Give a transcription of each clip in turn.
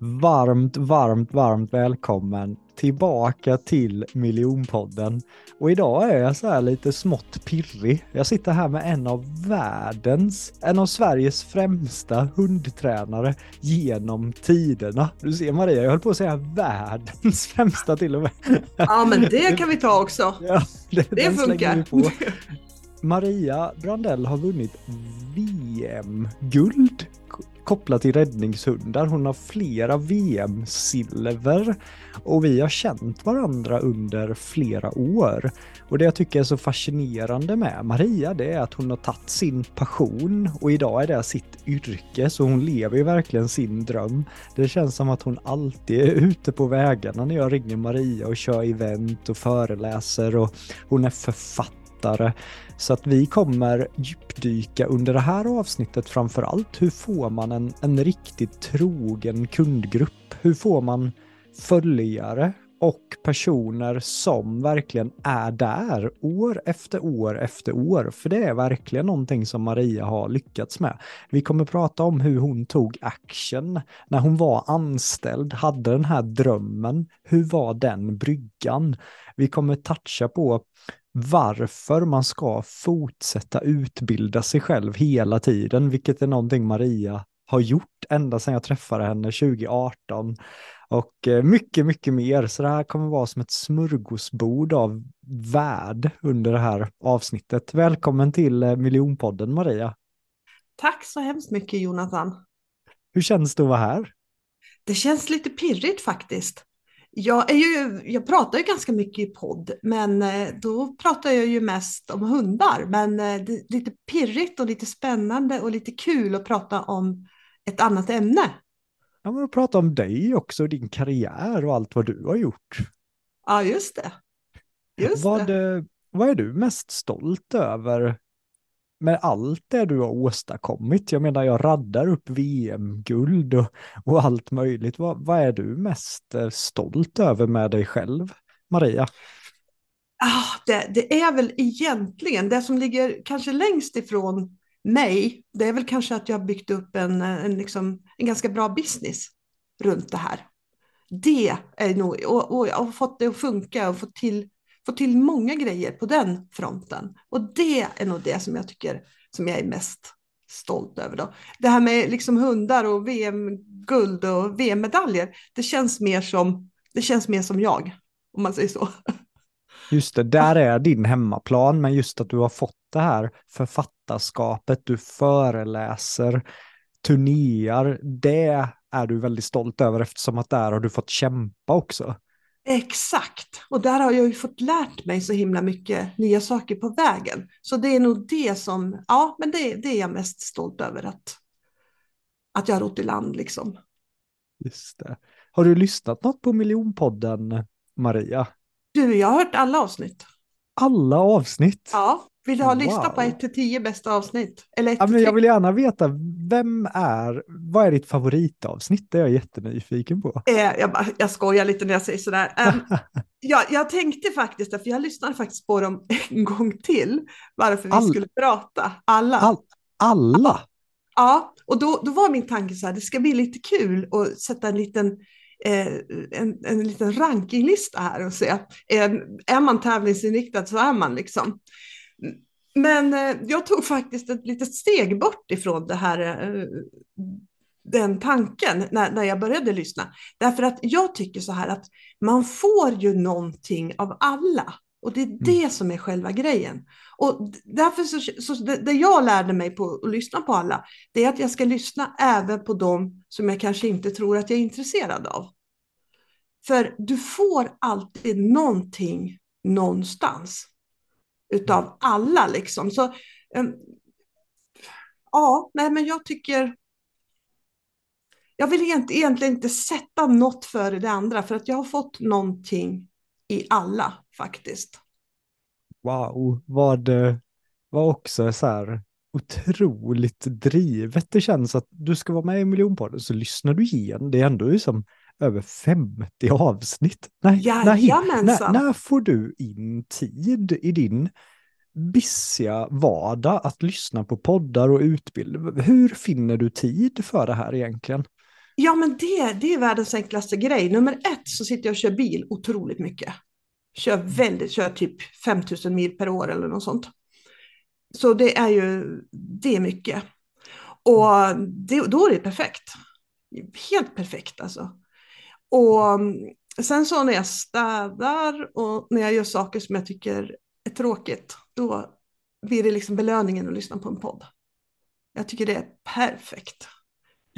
Varmt, varmt, varmt välkommen tillbaka till Miljonpodden. Och idag är jag så här lite smått pirrig. Jag sitter här med en av världens, en av Sveriges främsta hundtränare genom tiderna. Du ser Maria, jag höll på att säga världens främsta till och med. Ja, men det kan vi ta också. Ja, det, det funkar. Maria Brandell har vunnit VM-guld kopplat till räddningshundar. Hon har flera VM-silver och vi har känt varandra under flera år. Och det jag tycker är så fascinerande med Maria det är att hon har tagit sin passion och idag är det sitt yrke så hon lever ju verkligen sin dröm. Det känns som att hon alltid är ute på vägarna när jag ringer Maria och kör event och föreläser och hon är författare. Så att vi kommer djupdyka under det här avsnittet framför allt. Hur får man en, en riktigt trogen kundgrupp? Hur får man följare och personer som verkligen är där år efter år efter år. För det är verkligen någonting som Maria har lyckats med. Vi kommer prata om hur hon tog action när hon var anställd, hade den här drömmen. Hur var den bryggan? Vi kommer toucha på varför man ska fortsätta utbilda sig själv hela tiden, vilket är någonting Maria har gjort ända sedan jag träffade henne 2018. Och eh, mycket, mycket mer. Så det här kommer vara som ett smörgåsbord av värld under det här avsnittet. Välkommen till eh, Miljonpodden Maria. Tack så hemskt mycket Jonathan. Hur känns det att vara här? Det känns lite pirrigt faktiskt. Jag, är ju, jag pratar ju ganska mycket i podd, men eh, då pratar jag ju mest om hundar. Men eh, det är lite pirrigt och lite spännande och lite kul att prata om ett annat ämne. Ja, men prata om dig också, din karriär och allt vad du har gjort. Ja, just det. Just vad, det. vad är du mest stolt över med allt det du har åstadkommit. Jag menar, jag raddar upp VM-guld och, och, allt möjligt. Vad, vad, är du mest eh, stolt över med dig själv, Maria? Ah, det, det, är väl egentligen det som ligger kanske längst ifrån mig. Det är väl kanske att jag har byggt upp en, en, liksom, en ganska bra business runt det här. Det är nog, och, och jag har fått det att funka och fått till få till många grejer på den fronten. Och det är nog det som jag tycker som jag är mest stolt över. Då. Det här med liksom hundar och VM-guld och VM-medaljer, det känns mer som, det känns mer som jag, om man säger så. Just det, där är din hemmaplan, men just att du har fått det här författarskapet, du föreläser, turnéar, det är du väldigt stolt över eftersom att där har du fått kämpa också. Exakt, och där har jag ju fått lärt mig så himla mycket nya saker på vägen. Så det är nog det som, ja, men det, det är jag mest stolt över att, att jag har rott i land liksom. Just det. Har du lyssnat något på Miljonpodden, Maria? Du, jag har hört alla avsnitt. Alla avsnitt? Ja, Vill du ha lista på Wow. 1 till 10 bästa avsnitt? Eller 1 Ja, men jag 3? vill gärna veta, vem är, vad är ditt favoritavsnitt? Det är jag jättenyfiken på. Eh, jag, bara, jag skojar lite när jag säger sådär. Ehm, jag, jag tänkte faktiskt, för jag lyssnade faktiskt på dem en gång till, varför vi All- skulle prata, alla. All, alla? Ja, och då, då var min tanke så här, det ska bli lite kul att sätta en liten, Eh, en, en liten rankinglista här och se, eh, är man tävlingsinriktad så är man liksom. Men eh, jag tog faktiskt ett litet steg bort ifrån det här, eh, den tanken när, när jag började lyssna. Därför att jag tycker så här att man får ju någonting av alla. Och det är det som är själva grejen. Och därför så, så det, det jag lärde mig på att lyssna på alla, det är att jag ska lyssna även på dem som jag kanske inte tror att jag är intresserad av. För du får alltid någonting någonstans utav alla liksom. Så um, ja, nej men jag tycker jag vill egentligen inte sätta något före det andra för att jag har fått någonting i alla faktiskt. Wow, vad, eh, vad också så här otroligt drivet. Det känns att du ska vara med i miljonpodden så lyssnar du igen. Det är ändå liksom över 50 avsnitt. Nej, när, när får du in tid i din bissiga vardag att lyssna på poddar och utbildning? Hur finner du tid för det här egentligen? Ja, men det, det är världens enklaste grej. Nummer ett så sitter jag och kör bil otroligt mycket. Kör väldigt, kör typ 5000 mil per år eller något sånt. Så det är ju, det är mycket. Och det, då är det perfekt. Helt perfekt alltså. Och mm, sen så när jag städar och när jag gör saker som jag tycker är tråkigt, då blir det liksom belöningen att lyssna på en podd. Jag tycker det är perfekt.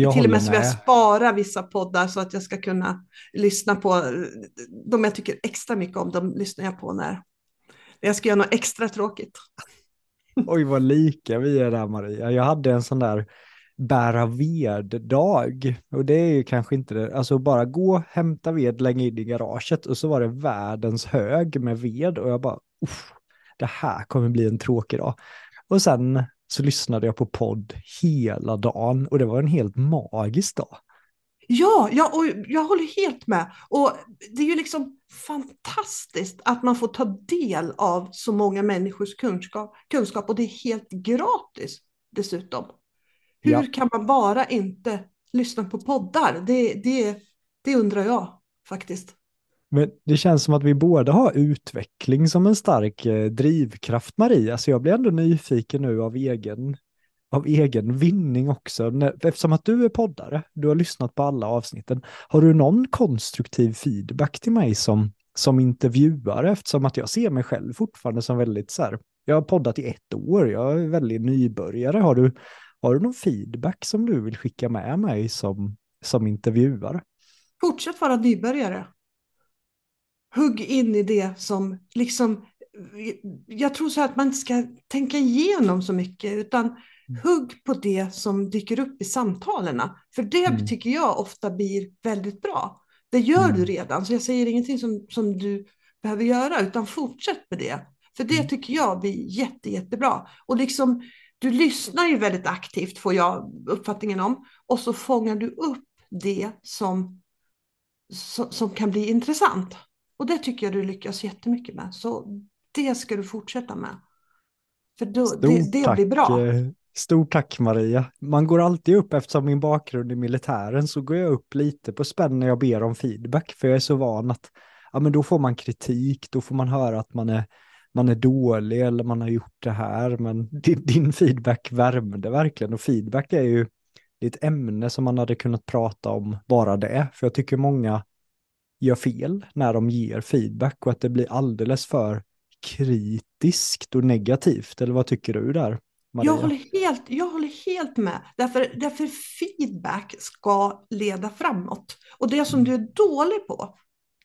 Jag Till och med så jag med. sparar vissa poddar så att jag ska kunna lyssna på de jag tycker extra mycket om. De lyssnar jag på när jag ska göra något extra tråkigt. Oj, vad lika vi är där Maria. Jag hade en sån där bära ved-dag. Och det är ju kanske inte det, alltså bara gå, hämta ved, lägga in i garaget och så var det världens hög med ved och jag bara, det här kommer bli en tråkig dag. Och sen så lyssnade jag på podd hela dagen och det var en helt magisk dag. Ja, ja och jag håller helt med. Och det är ju liksom fantastiskt att man får ta del av så många människors kunskap, kunskap och det är helt gratis dessutom. Hur Ja. kan man bara inte lyssna på poddar? Det, det, det undrar jag faktiskt. Men det känns som att vi båda har utveckling som en stark eh, drivkraft, Maria. Så jag blir ändå nyfiken nu av egen, av egen vinning också. När, eftersom att du är poddare, du har lyssnat på alla avsnitten. Har du någon konstruktiv feedback till mig som, som intervjuare? Eftersom att jag ser mig själv fortfarande som väldigt så här, jag har poddat i ett år, jag är väldigt nybörjare. Har du, har du någon feedback som du vill skicka med mig som, som intervjuare? Fortsätt vara nybörjare. Hugg in i det som liksom, jag tror så att man inte ska tänka igenom så mycket utan hugg på det som dyker upp i samtalen. För det Mm. tycker jag ofta blir väldigt bra. Det gör Mm. du redan, så jag säger ingenting som, som du behöver göra utan fortsätt med det. För det Mm. tycker jag blir jätte, jättebra. Och liksom, du lyssnar ju väldigt aktivt får jag uppfattningen om och så fångar du upp det som, som, som kan bli intressant. Och det tycker jag du lyckas jättemycket med. Så det ska du fortsätta med. För då, det, det blir bra. eh, Stort tack Maria. Man går alltid upp eftersom min bakgrund i militären så går jag upp lite på spänn när jag ber om feedback för jag är så van att ja, men då får man kritik, då får man höra att man är, man är dålig eller man har gjort det här men din, din feedback värmde verkligen och feedback är ju det är ett ämne som man hade kunnat prata om bara det för jag tycker många gör fel när de ger feedback och att det blir alldeles för kritiskt och negativt eller vad tycker du där? Maria? Jag håller, helt, jag håller helt med. Därför, därför feedback ska leda framåt. Och det som du är dålig på,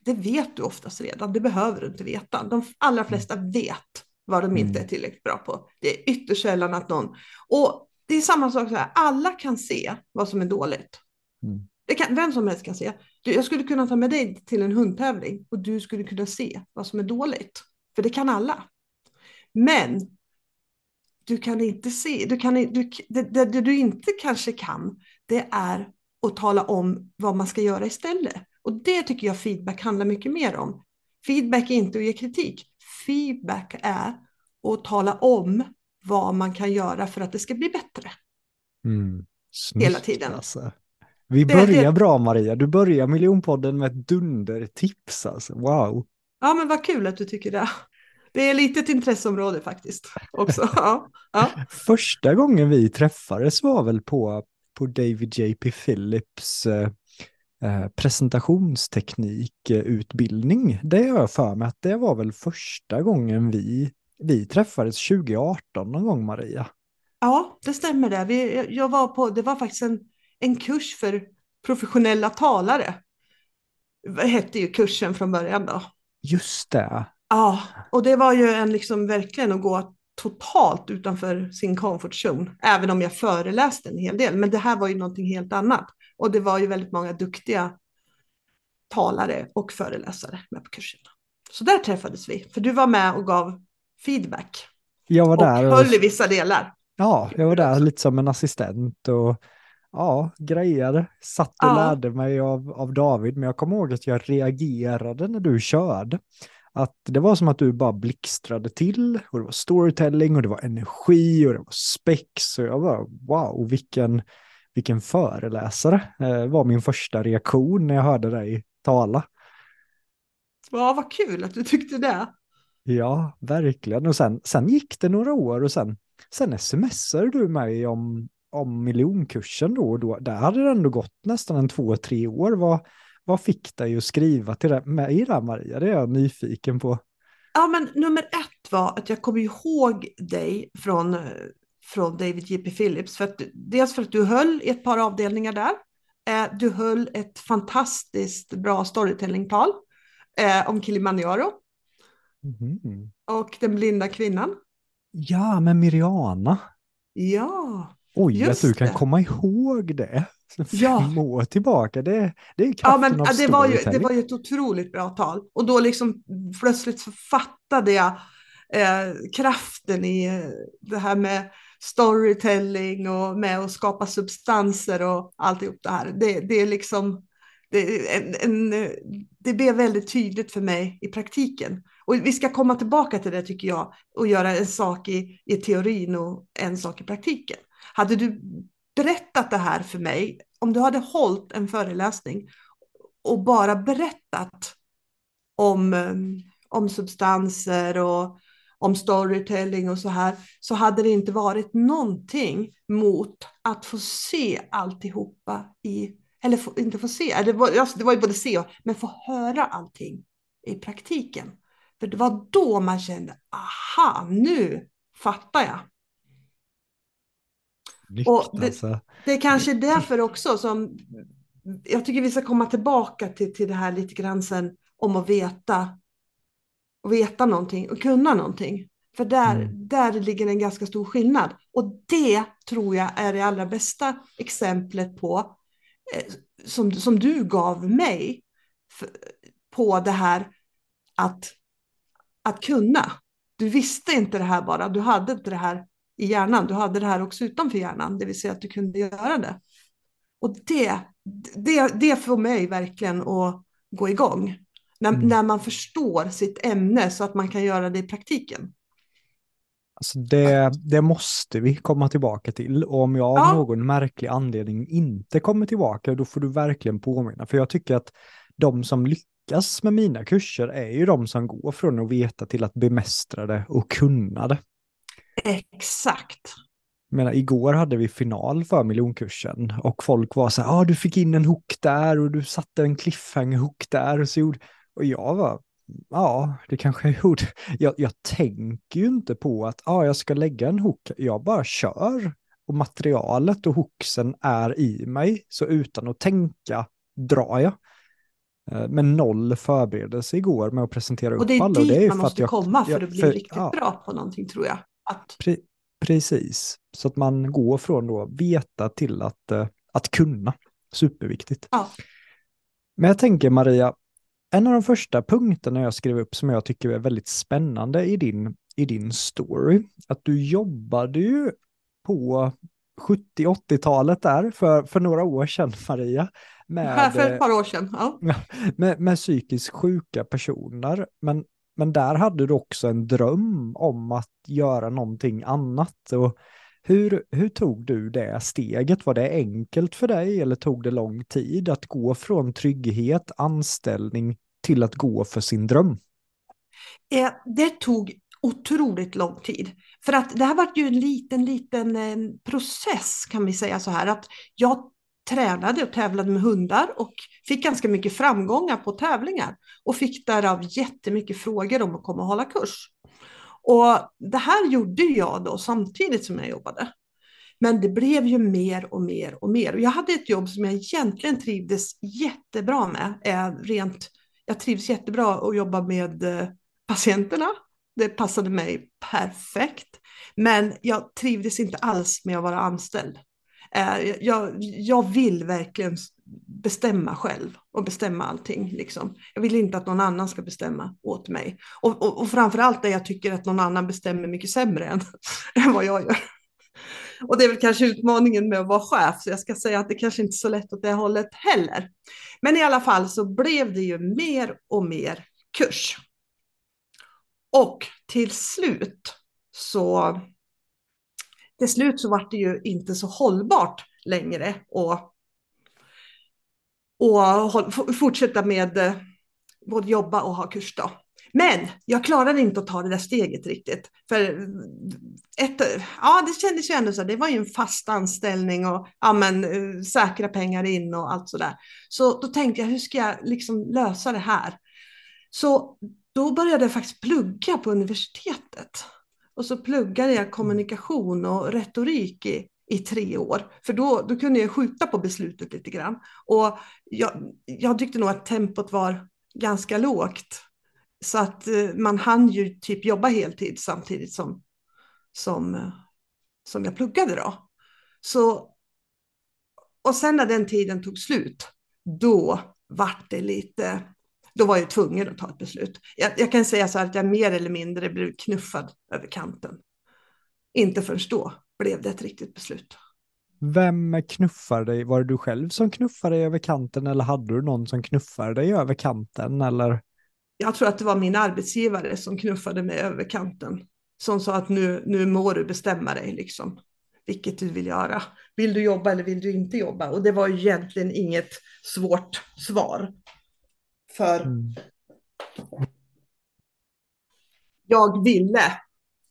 det vet du oftast redan. Det behöver du inte veta. De allra flesta vet vad de inte är tillräckligt bra på. Det är ytterst sällan att någon... Och det är samma sak så här, alla kan se vad som är dåligt. Mm. Det kan, vem som helst kan se. Jag skulle kunna ta med dig till en hundtävling och du skulle kunna se vad som är dåligt. För det kan alla. Men du kan inte se, du kan, du, det, det, det du inte kanske kan, det är att tala om vad man ska göra istället. Och det tycker jag feedback handlar mycket mer om. Feedback är inte att ge kritik. Feedback är att tala om vad man kan göra för att det ska bli bättre. Mm. Snyggt, Hela tiden. Alltså. Vi börjar bra Maria. Du börjar miljonpodden med ett dundertips alltså. Wow. Ja, men vad kul att du tycker det. Det är lite ett intresseområde faktiskt också. Ja, ja. Första gången vi träffades var väl på, på David J.P. Phillips eh, eh, presentationsteknikutbildning. Det har jag för mig att det var väl första gången vi, vi träffades 2018 någon gång Maria. ja det stämmer det. Vi, jag var på, det var faktiskt en, en kurs för professionella talare. Vad hette ju kursen från början då? Just det. Ja, och det var ju en liksom verkligen att gå totalt utanför sin comfort zone, även om jag föreläste en hel del. Men det här var ju någonting helt annat. Och det var ju väldigt många duktiga talare och föreläsare med på kursen. Så där träffades vi, för du var med och gav feedback Jag var och där och, höll i vissa delar. ja, jag var där lite som en assistent och ja, grejade. Satt och Ja. lärde mig av, av David, men jag kommer ihåg att jag reagerade när du körde. Att det var som att du bara blixtrade till och det var storytelling och det var energi och det var spex och jag var wow, vilken, vilken föreläsare eh, var min första reaktion när jag hörde dig tala. Ja, vad kul att du tyckte det. Ja, verkligen. Och sen, sen gick det några år och sen, sen smsade du mig om, om miljonkursen då och då. Där hade det ändå gått nästan en två, tre år. Vad, vad fick dig att skriva till det, mig där Maria? Det är jag nyfiken på. Ja, men nummer ett var att jag kom ihåg dig från, från David J.P. Phillips. För att, dels för att du höll i ett par avdelningar där. Eh, du höll ett fantastiskt bra storytellingtal eh, om Kilimanjaro Mhm. och den blinda kvinnan. Ja, men Miriana. Ja, Oj, Just att du kan det. komma ihåg det. Fem Ja. år tillbaka, det, det är ja kraften men av ja, det var, ju, det var ju ett otroligt bra tal. Och då liksom plötsligt så fattade jag eh, kraften i eh, det här med storytelling och med att skapa substanser och alltihop det här. Det, det är liksom, det, en, en, det blev väldigt tydligt för mig i praktiken. Och vi ska komma tillbaka till det tycker jag och göra en sak i, i teorin och en sak i praktiken. Hade du berättat det här för mig, om du hade hållit en föreläsning och bara berättat om, ehm, om substanser och om storytelling och så här, så hade det inte varit någonting mot att få se alltihopa i, eller få, inte få se, det var, alltså, det var ju både se och, men få höra allting i praktiken. För det var då man kände, aha, nu fattar jag. Snyggt, och det- alltså. Det är kanske därför också som jag tycker vi ska komma tillbaka till, till det här lite grann sen om att veta, och veta någonting och kunna någonting. För där, Mm. där ligger en ganska stor skillnad. Och det tror jag är det allra bästa exemplet på eh, som, som du gav mig för, på det här att, att kunna. Du visste inte det här bara, du hade inte det här i hjärnan, du hade det här också utanför hjärnan, det vill säga att du kunde göra det. Och det, det, det får mig verkligen att gå igång. När, Mm. när man förstår sitt ämne så att man kan göra det i praktiken. Alltså det, det måste vi komma tillbaka till. Och om jag av Ja. någon märklig anledning inte kommer tillbaka, då får du verkligen påminna. För jag tycker att de som lyckas med mina kurser är ju de som går från att veta till att bemästra det och kunna det. Exakt. Jag menar, igår hade vi final för miljonkursen och folk var så här, ah, du fick in en hook där och du satte en cliffhanger-hook där och så gjorde... Och jag var, ja, det kanske jag gjorde. Jag, jag tänker ju inte på att ah, jag ska lägga en hook, jag bara kör. Och materialet och hooksen är i mig, så utan att tänka drar jag. Eh, Med noll förberedelse igår med att presentera upp Och alla. Och dit det är ju man måste jag, komma för jag- att bli riktigt ja. bra på någonting tror jag. Att, Pre precis, så att man går från då veta till att, eh, att kunna. Superviktigt. Ja. Men jag tänker Maria, en av de första punkterna jag skrev upp som jag tycker är väldigt spännande i din, i din story, att du jobbade ju på 70-80-talet där, för, för några år sedan Maria. Med, för ett par år sedan, ja. Med, med psykiskt sjuka personer, men, men där hade du också en dröm om att göra någonting annat. Och hur, hur tog du det steget? Var det enkelt för dig eller tog det lång tid att gå från trygghet, anställning till att gå för sin dröm? Eh, det tog otroligt lång tid. För att det här var ju en liten, liten eh, process kan vi säga så här. Att jag tränade och tävlade med hundar och fick ganska mycket framgångar på tävlingar. Och fick därav jättemycket frågor om att komma och hålla kurs. Och det här gjorde jag då samtidigt som jag jobbade. Men det blev ju mer och mer och mer. Och jag hade ett jobb som jag egentligen trivdes jättebra med. Eh, rent, jag trivs jättebra att jobba med eh, patienterna. Det passade mig perfekt. Men jag trivdes inte alls med att vara anställd. Eh, jag, jag vill verkligen bestämma själv och bestämma allting. Liksom. Jag vill inte att någon annan ska bestämma åt mig. Och, och, och framförallt där jag tycker att någon annan bestämmer mycket sämre än, än vad jag gör. Och det är väl kanske utmaningen med att vara chef, så jag ska säga att det kanske inte är så lätt åt det hållet heller. Men i alla fall så blev det ju mer och mer kurs. Och till slut så till slut så var det ju inte så hållbart längre och, och fortsätta med eh, både jobba och ha kurs då. Men jag klarade inte att ta det där steget riktigt. För eh, ett, ja, det kändes ju ändå så. Det var ju en fast anställning och ja, men, eh, säkra pengar in och allt så där. Så då tänkte jag, hur ska jag liksom lösa det här? Så då började jag faktiskt plugga på universitetet. Och så pluggade jag kommunikation och retorik i, i tre år. För då, då kunde jag skjuta på beslutet lite grann. Och jag, jag tyckte nog att tempot var ganska lågt. Så att eh, man hann ju typ jobba heltid samtidigt som, som, eh, som jag pluggade då. Så, och sen när den tiden tog slut, då vart det lite då var jag tvungen att ta ett beslut. Jag, jag kan säga så här att jag mer eller mindre blev knuffad över kanten. Inte förrän då blev det ett riktigt beslut. Vem knuffar dig? Var det du själv som knuffade dig över kanten eller hade du någon som knuffade dig över kanten? Eller? Jag tror att det var min arbetsgivare som knuffade mig över kanten. Som sa att nu, nu må du bestämma dig, liksom. vilket du vill göra. Vill du jobba eller vill du inte jobba? Och det var egentligen inget svårt svar. För mm. jag ville,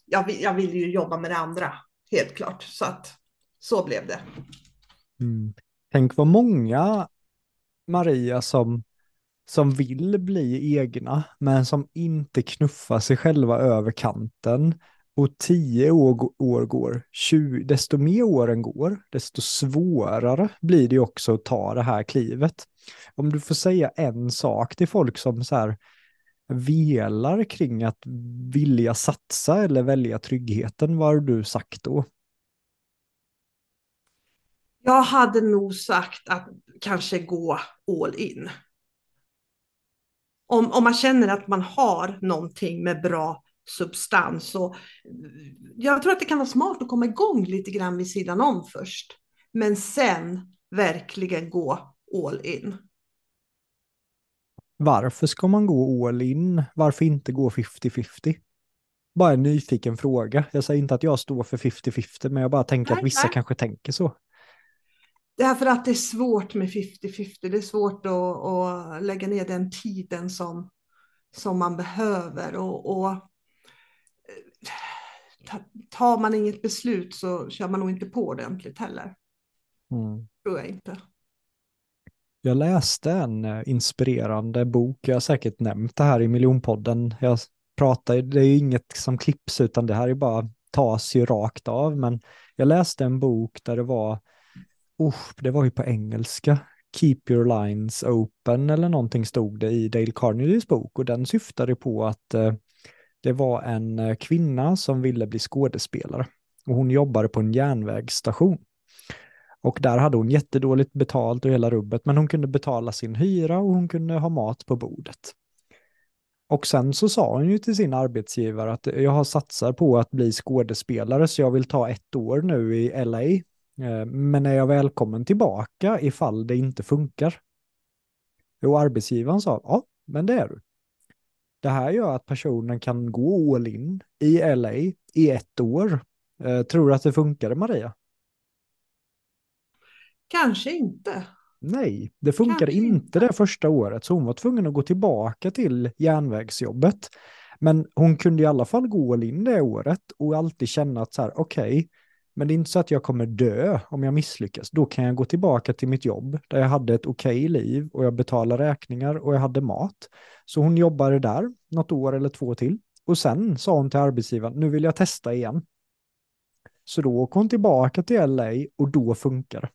jag, jag ville ju jobba med det andra, helt klart. Så att så blev det. Mm. Tänk vad många, Maria, som, som vill bli egna, men som inte knuffar sig själva över kanten. Och tio år, år går, 20, desto mer åren går, desto svårare blir det också att ta det här klivet. Om du får säga en sak till folk som så här velar kring att vilja satsa eller välja tryggheten, vad har du sagt då? Jag hade nog sagt att kanske gå all in. Om, om man känner att man har någonting med bra substans. Och jag tror att det kan vara smart att komma igång lite grann vid sidan om först. Men sen verkligen gå all in. Varför ska man gå all in? Varför inte gå 50-50? Bara en nyfiken fråga. Jag säger inte att jag står för 50-50, men jag bara tänker nej, att vissa nej. kanske tänker så. Därför att det är svårt med 50-50. Det är svårt att, att, lägga ner den tiden som, som man behöver. Och, och tar man inget beslut så kör man nog inte på ordentligt heller. Mm. Tror jag inte. Jag läste en eh, inspirerande bok, jag har säkert nämnt det här i miljonpodden. Jag pratar, det är ju inget som klipps utan det här är bara tas ju rakt av, men jag läste en bok där det var, oh, det var ju på engelska, Keep your lines open eller någonting stod det i Dale Carnegies bok och den syftade på att eh, det var en eh, kvinna som ville bli skådespelare och hon jobbade på en järnvägsstation. Och där hade hon jättedåligt betalt och hela rubbet, men hon kunde betala sin hyra och hon kunde ha mat på bordet. Och sen så sa hon ju till sin arbetsgivare att jag har satsat på att bli skådespelare så jag vill ta ett år nu i LA. Eh, men är jag välkommen tillbaka ifall det inte funkar? Och arbetsgivaren sa, ja, men det är du. Det här gör att personen kan gå all in i LA i ett år. Eh, tror du att det funkade Maria? Kanske inte. Nej, det funkade inte, inte det första året, så hon var tvungen att gå tillbaka till järnvägsjobbet. Men hon kunde i alla fall gå all in det året och alltid känna att så här, okej, okay, men det är inte så att jag kommer dö om jag misslyckas. Då kan jag gå tillbaka till mitt jobb där jag hade ett okej okay liv och jag betalade räkningar och jag hade mat. Så hon jobbade där något år eller två till. Och sen sa hon till arbetsgivaren, nu vill jag testa igen. Så då åkte hon tillbaka till LA och då funkar det.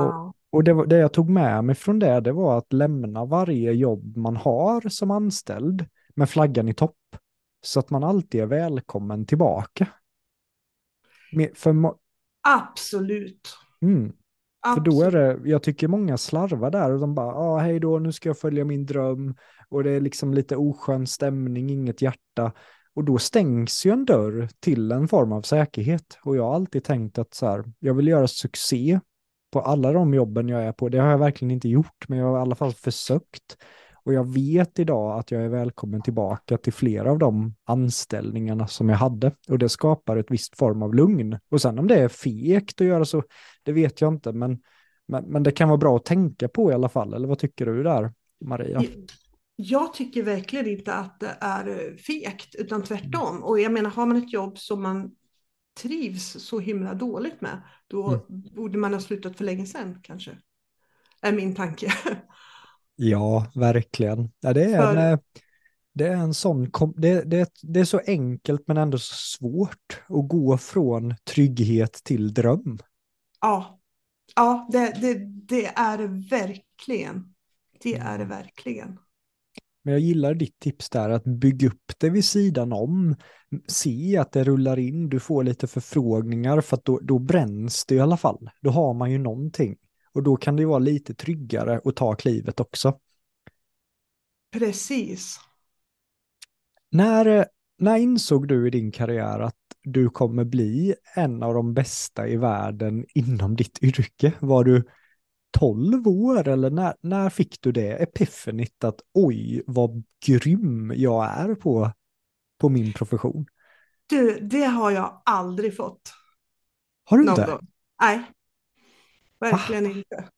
Och, och det, det jag tog med mig från det, det var att lämna varje jobb man har som anställd med flaggan i topp. Så att man alltid är välkommen tillbaka. För Absolut. Mm. För då är det, jag tycker många slarvar där och de bara, ah, hej då, nu ska jag följa min dröm. Och det är liksom lite oskön stämning, inget hjärta. Och då stängs ju en dörr till en form av säkerhet. Och jag har alltid tänkt att så här, jag vill göra succé på alla de jobben jag är på. Det har jag verkligen inte gjort, men jag har i alla fall försökt. Och jag vet idag att jag är välkommen tillbaka till flera av de anställningarna som jag hade. Och det skapar ett visst form av lugn. Och sen om det är fegt att göra så, det vet jag inte. Men, men, men det kan vara bra att tänka på i alla fall. Eller vad tycker du där, Maria? Jag tycker verkligen inte att det är fegt, utan tvärtom. Och jag menar, har man ett jobb som man trivs så himla dåligt med, då mm. borde man ha slutat för länge sedan kanske. Är min tanke. Ja, verkligen. Ja, det, är för... en, eh, det är en sån, det, det, det är så enkelt men ändå så svårt att gå från trygghet till dröm. Ja, ja det, det, det är det verkligen. Det är det verkligen. Men jag gillar ditt tips där, att bygga upp det vid sidan om. Se att det rullar in, du får lite förfrågningar för att då, då bränns det i alla fall. Då har man ju någonting. Och då kan det vara lite tryggare att ta klivet också. Precis. När, när insåg du i din karriär att du kommer bli en av de bästa i världen inom ditt yrke? Var du 12 år eller när, när fick du det epifenit att oj vad grym jag är på, på min profession? Du, det har jag aldrig fått. Har du inte? Nej, verkligen ah. inte.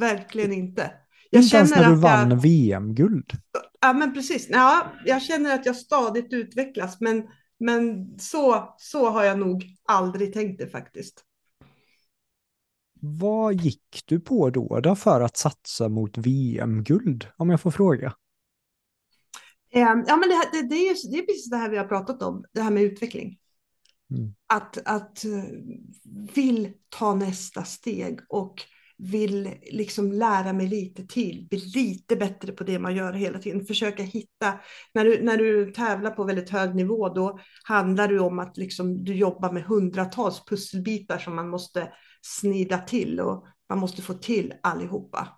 Verkligen inte. Jag inte ens när du vann jag... VM-guld? Ja, men precis. Ja, jag känner att jag stadigt utvecklas, men, men så, så har jag nog aldrig tänkt det faktiskt. Vad gick du på då, då för att satsa mot VM-guld, om jag får fråga? Ehm, ja, men det, det, det, är, det är precis det här vi har pratat om, det här med utveckling. Mm. Att, att eh, vill ta nästa steg och vill liksom lära mig lite till, bli lite bättre på det man gör hela tiden. Försöka hitta, när du, när du tävlar på väldigt hög nivå, då handlar det om att liksom du jobbar med hundratals pusselbitar som man måste snida till och man måste få till allihopa.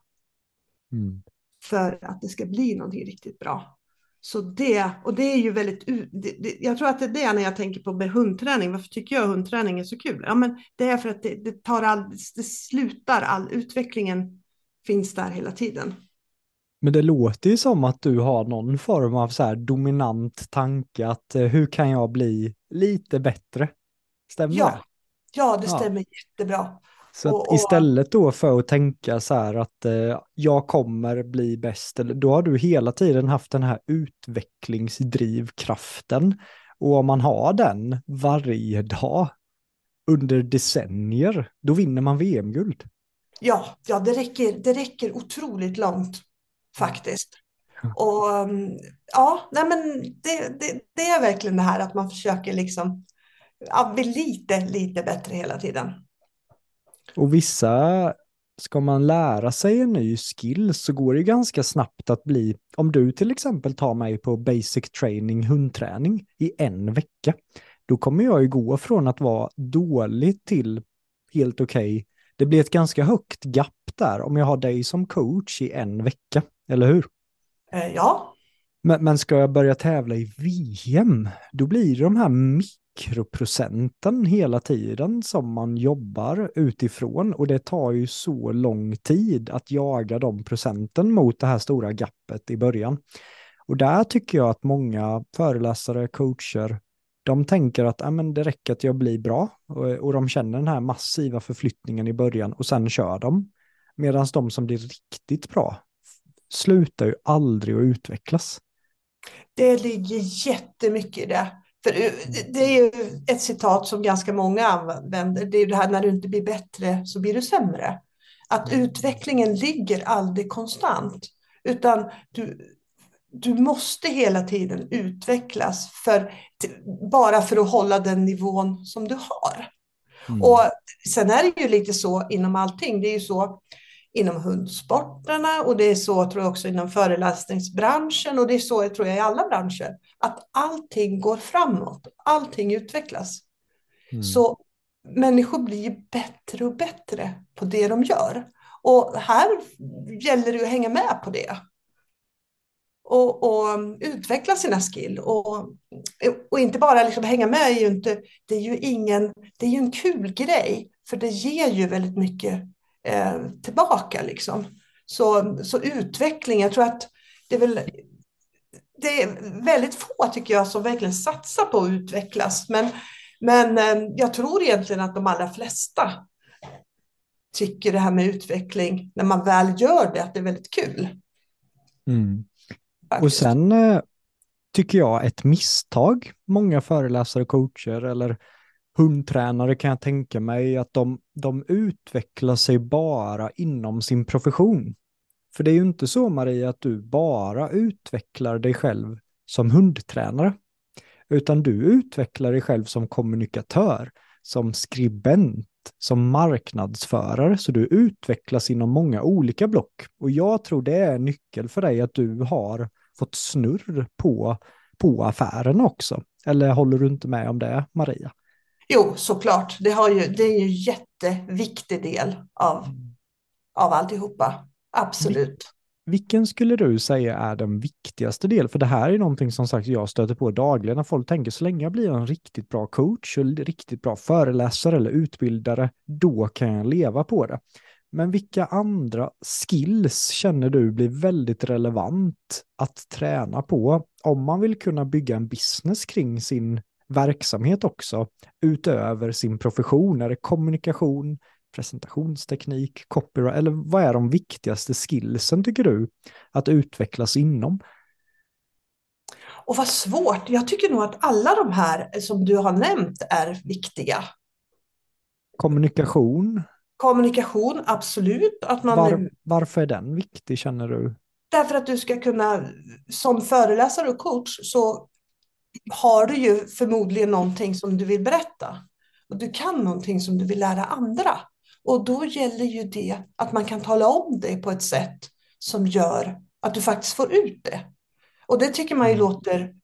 Mm. För att det ska bli någonting riktigt bra. Så det, och det är ju väldigt, det, det, jag tror att det är det när jag tänker på med hundträning. Varför tycker jag hundträning är så kul? Ja, men det är för att det, det tar all, det slutar, all utvecklingen finns där hela tiden. Men det låter ju som att du har någon form av så här dominant tanke att eh, hur kan jag bli lite bättre? Stämmer ja. det? Ja, det stämmer ja. jättebra. Så och, och, istället då för att tänka så här att eh, jag kommer bli bäst, då har du hela tiden haft den här utvecklingsdrivkraften. Och om man har den varje dag under decennier, då vinner man VM-guld. Ja, ja det, räcker, det räcker otroligt långt faktiskt. Och mm, ja, nej men det, det, det, är verkligen det här att man försöker liksom ja, bli lite, lite bättre hela tiden. Och vissa, ska man lära sig en ny skill så går det ganska snabbt att bli, om du till exempel tar mig på basic training, hundträning i en vecka, då kommer jag ju gå från att vara dålig till helt okej. Okay. Det blir ett ganska högt gap där om jag har dig som coach i en vecka, eller hur? Eh, ja. Men, men ska jag börja tävla i VM, då blir det de här mikroprocenten hela tiden som man jobbar utifrån och det tar ju så lång tid att jaga de procenten mot det här stora gappet i början. Och där tycker jag att många föreläsare, coacher, de tänker att äh, men det räcker att jag blir bra och, och de känner den här massiva förflyttningen i början och sen kör de. Medan de som blir riktigt bra slutar ju aldrig att utvecklas. Det ligger jättemycket i det. För det är ju ett citat som ganska många använder. Det är det här när du inte blir bättre så blir du sämre. Att mm. utvecklingen ligger aldrig konstant. Utan du, du måste hela tiden utvecklas för, bara för att hålla den nivån som du har. Mm. Och sen är det ju lite så inom allting. Det är ju så inom hundsporterna och det är så tror jag också inom föreläsningsbranschen och det är så tror jag i alla branscher. Att allting går framåt, allting utvecklas. Mm. Så människor blir bättre och bättre på det de gör. Och här gäller det att hänga med på det och, och utveckla sina skill. Och, och inte bara liksom hänga med, är ju inte, det, är ju ingen, det är ju en kul grej, för det ger ju väldigt mycket tillbaka. Liksom. Så, så utveckling, jag tror att det är väl det är väldigt få tycker jag som verkligen satsar på att utvecklas. Men, men eh, jag tror egentligen att de allra flesta tycker det här med utveckling, när man väl gör det, att det är väldigt kul. Mm. Och sen eh, tycker jag ett misstag, många föreläsare, coacher eller hundtränare kan jag tänka mig att de, de utvecklar sig bara inom sin profession. För det är ju inte så Maria att du bara utvecklar dig själv som hundtränare, utan du utvecklar dig själv som kommunikatör, som skribent, som marknadsförare, så du utvecklas inom många olika block. Och jag tror det är en nyckel för dig att du har fått snurr på, på affären också. Eller håller du inte med om det, Maria? Jo, såklart. Det, har ju, det är ju en jätteviktig del av, av alltihopa. Absolut. Vilken skulle du säga är den viktigaste delen? För det här är någonting som sagt jag stöter på dagligen när folk tänker så länge jag blir en riktigt bra coach och riktigt bra föreläsare eller utbildare, då kan jag leva på det. Men vilka andra skills känner du blir väldigt relevant att träna på om man vill kunna bygga en business kring sin verksamhet också utöver sin profession? Är det kommunikation, presentationsteknik, copyright eller vad är de viktigaste skillsen tycker du att utvecklas inom? Och vad svårt. Jag tycker nog att alla de här som du har nämnt är viktiga. Kommunikation? Kommunikation, absolut. Att man, Var, varför är den viktig känner du? Därför att du ska kunna, som föreläsare och coach, så har du ju förmodligen någonting som du vill berätta. Och du kan någonting som du vill lära andra. Och då gäller ju det att man kan tala om det på ett sätt som gör att du faktiskt får ut det. Och det tycker man ju mm. låter...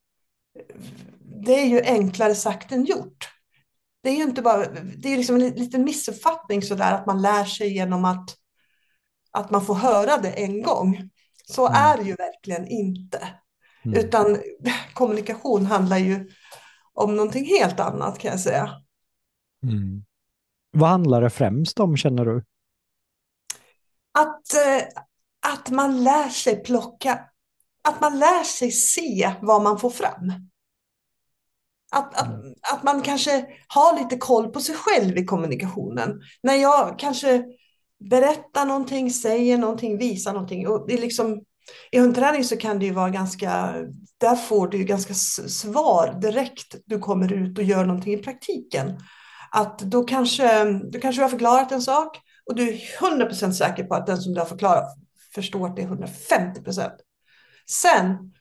Det är ju enklare sagt än gjort det är ju inte bara, det är liksom en liten missuppfattning sådär att man lär sig genom att, att man får höra det en gång. Så mm. är det ju verkligen inte. Mm. Utan kommunikation handlar ju om någonting helt annat kan jag säga. Mm. Vad handlar det främst om känner du? Att, eh, att man lär sig plocka, att man lär sig se vad man får fram. Att, att, mm. att man kanske har lite koll på sig själv i kommunikationen. När jag kanske berättar någonting, säger någonting, visar någonting. Och det är liksom, i hundträning så kan det ju vara ganska, där får du ju ganska svar direkt du kommer ut och gör någonting i praktiken. Att då kanske, du kanske har förklarat en sak och du är 100% säker på att den som du har förklarat förstår att det är 150%. Sen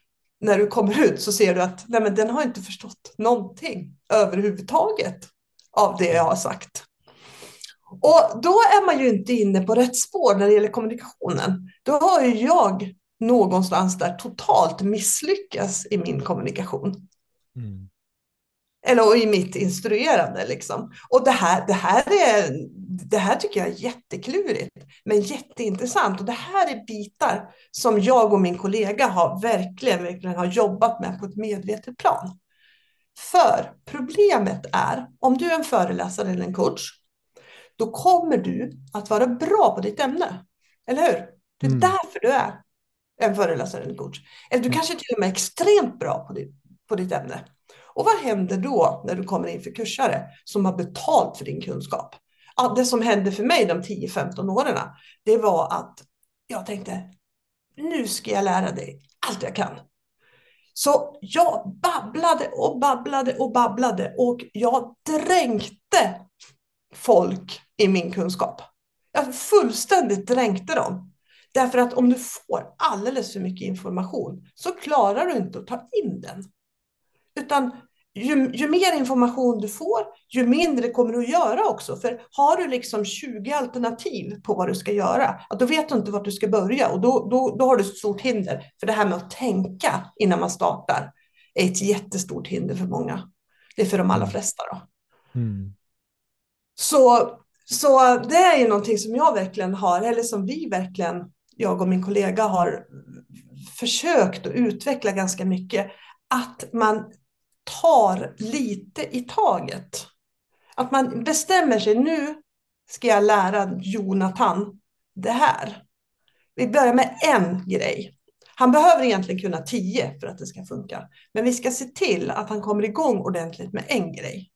när du kommer ut så ser du att nej, men den har inte förstått någonting överhuvudtaget av det jag har sagt. Och då är man ju inte inne på rätt spår när det gäller kommunikationen. Då har ju jag någonstans där totalt misslyckats i min kommunikation. Mm. Eller i mitt instruerande. Liksom. Och det här, det här är det här tycker jag är jätteklurigt, men jätteintressant. Och det här är bitar som jag och min kollega har verkligen, verkligen har jobbat med på ett medvetet plan. För problemet är, om du är en föreläsare eller en coach, då kommer du att vara bra på ditt ämne. Eller hur? Det är mm. därför du är en föreläsare eller coach. Eller du mm. kanske till och med är extremt bra på ditt, på ditt ämne. Och vad händer då när du kommer in för kursare som har betalt för din kunskap? Det som hände för mig de 10-15 åren, det var att jag tänkte, nu ska jag lära dig allt jag kan. Så jag babblade och babblade och babblade och jag dränkte folk i min kunskap. Jag fullständigt dränkte dem. Därför att om du får alldeles för mycket information så klarar du inte att ta in den. Utan ju, ju, mer information du får, ju mindre kommer du att göra också. För har du liksom 20 alternativ på vad du ska göra, då vet du inte vart du ska börja och då, då, då har du ett stort hinder. För det här med att tänka innan man startar är ett jättestort hinder för många. Det är för de allra flesta. Då. Mm. Så, så det är ju någonting som jag verkligen har, eller som vi verkligen, jag och min kollega har försökt att utveckla ganska mycket. Att man tar lite i taget. Att man bestämmer sig, nu ska jag lära Jonathan det här. Vi börjar med en grej. Han behöver egentligen kunna tio för att det ska funka. Men vi ska se till att han kommer igång ordentligt med en grej.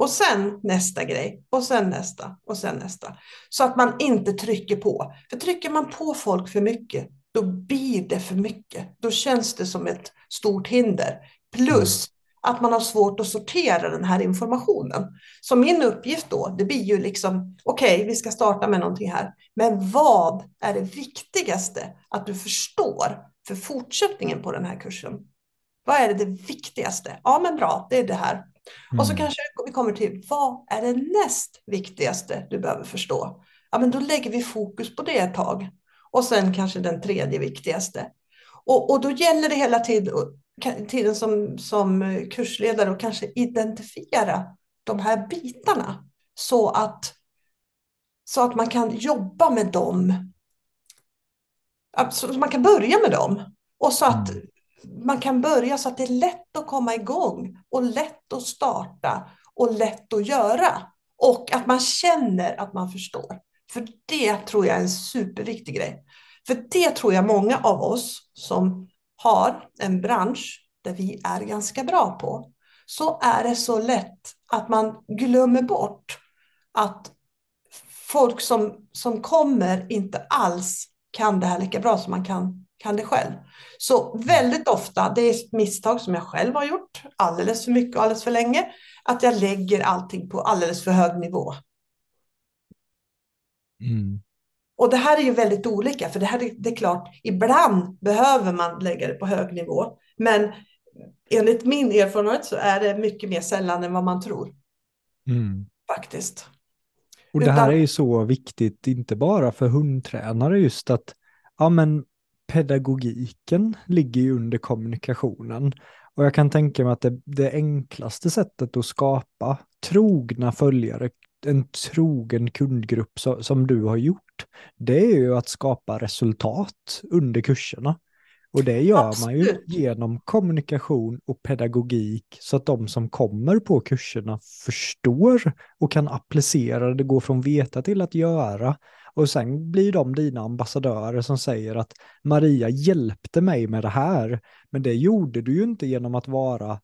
Och sen nästa grej och sen nästa och sen nästa. Så att man inte trycker på. För trycker man på folk för mycket, då blir det för mycket. Då känns det som ett stort hinder. Plus att man har svårt att sortera den här informationen. Så min uppgift då, det blir ju liksom, okej, okay, vi ska starta med någonting här. Men vad är det viktigaste att du förstår för fortsättningen på den här kursen? Vad är det, det viktigaste? Ja, men bra, det är det här. Mm. Och så mm. kanske vi kommer till, vad är det näst viktigaste du behöver förstå? Ja, men då lägger vi fokus på det ett tag. Och sen kanske den tredje viktigaste. Och, och då gäller det hela tiden, tiden som, som kursledare och kanske identifiera de här bitarna så att, så att man kan jobba med dem. Så man kan börja med dem och så att mm man kan börja så att det är lätt att komma igång och lätt att starta och lätt att göra och att man känner att man förstår. För det tror jag är en superviktig grej. För det tror jag många av oss som har en bransch där vi är ganska bra på, så är det så lätt att man glömmer bort att folk som, som kommer inte alls kan det här lika bra som man kan, kan det själv. Så väldigt ofta, det är ett misstag som jag själv har gjort alldeles för mycket och alldeles för länge, att jag lägger allting på alldeles för hög nivå. Mm. Och det här är ju väldigt olika, för det här är, det är klart, ibland behöver man lägga det på hög nivå, men enligt min erfarenhet så är det mycket mer sällan än vad man tror. Mm. Faktiskt. Och det här Utan... är ju så viktigt, inte bara för hundtränare, just att ja, men pedagogiken ligger ju under kommunikationen. Och jag kan tänka mig att det, det enklaste sättet att skapa trogna följare, en trogen kundgrupp så, som du har gjort, det är ju att skapa resultat under kurserna. Och det gör Absolut. man ju genom kommunikation och pedagogik så att de som kommer på kurserna förstår och kan applicera det, går från veta till att göra. Och sen blir de dina ambassadörer som säger att Maria hjälpte mig med det här. Men det gjorde du ju inte genom att vara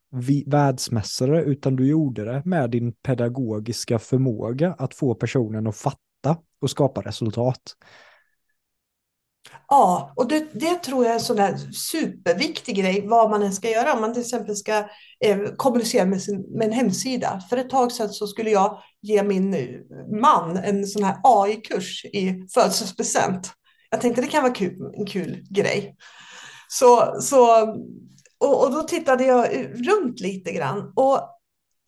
världsmästare utan du gjorde det med din pedagogiska förmåga att få personen att fatta och skapa resultat. Ja, och det, det, tror jag är en sån där superviktig grej, vad man än ska göra. Om man till exempel ska eh, kommunicera med, sin, med en hemsida. För ett tag sedan så skulle jag ge min eh, man en sån här AI-kurs i födelsedagspresent. Jag tänkte det kan vara kul, en kul grej. Så, så, och, och då tittade jag runt lite grann. Och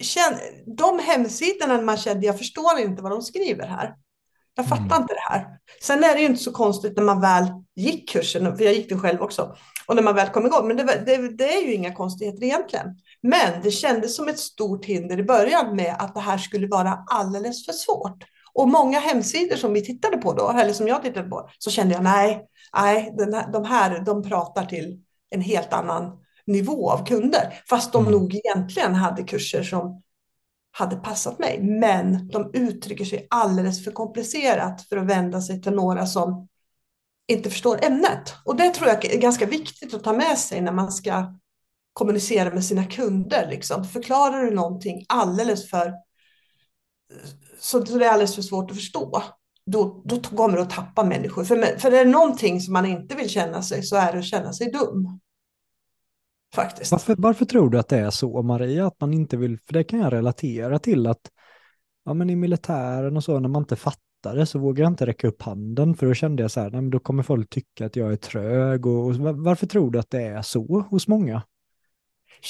känn, de hemsidorna man kände, jag förstår inte vad de skriver här. Jag fattar mm. inte det här. Sen är det ju inte så konstigt när man väl gick kursen, för jag gick den själv också, och när man väl kom igång. Men det, det, det, är ju inga konstigheter egentligen. Men det kändes som ett stort hinder i början med att det här skulle vara alldeles för svårt. Och många hemsidor som vi tittade på då, eller som jag tittade på, så kände jag nej, nej här, de här de pratar till en helt annan nivå av kunder. Fast de mm. nog egentligen hade kurser som hade passat mig. Men de uttrycker sig alldeles för komplicerat för att vända sig till några som inte förstår ämnet. Och det tror jag är ganska viktigt att ta med sig när man ska kommunicera med sina kunder. Liksom. Förklarar du någonting alldeles för så det är alldeles för svårt att förstå, då, då kommer du att tappa människor. För, för är det någonting som man inte vill känna sig så är det att känna sig dum. Faktiskt. Varför, varför tror du att det är så, Maria? Att man inte vill, för det kan jag relatera till att ja, men i militären och så, när man inte fattar det så vågar jag inte räcka upp handen, för då kände jag så här, nej, men då kommer folk tycka att jag är trög. Och, och varför tror du att det är så hos många?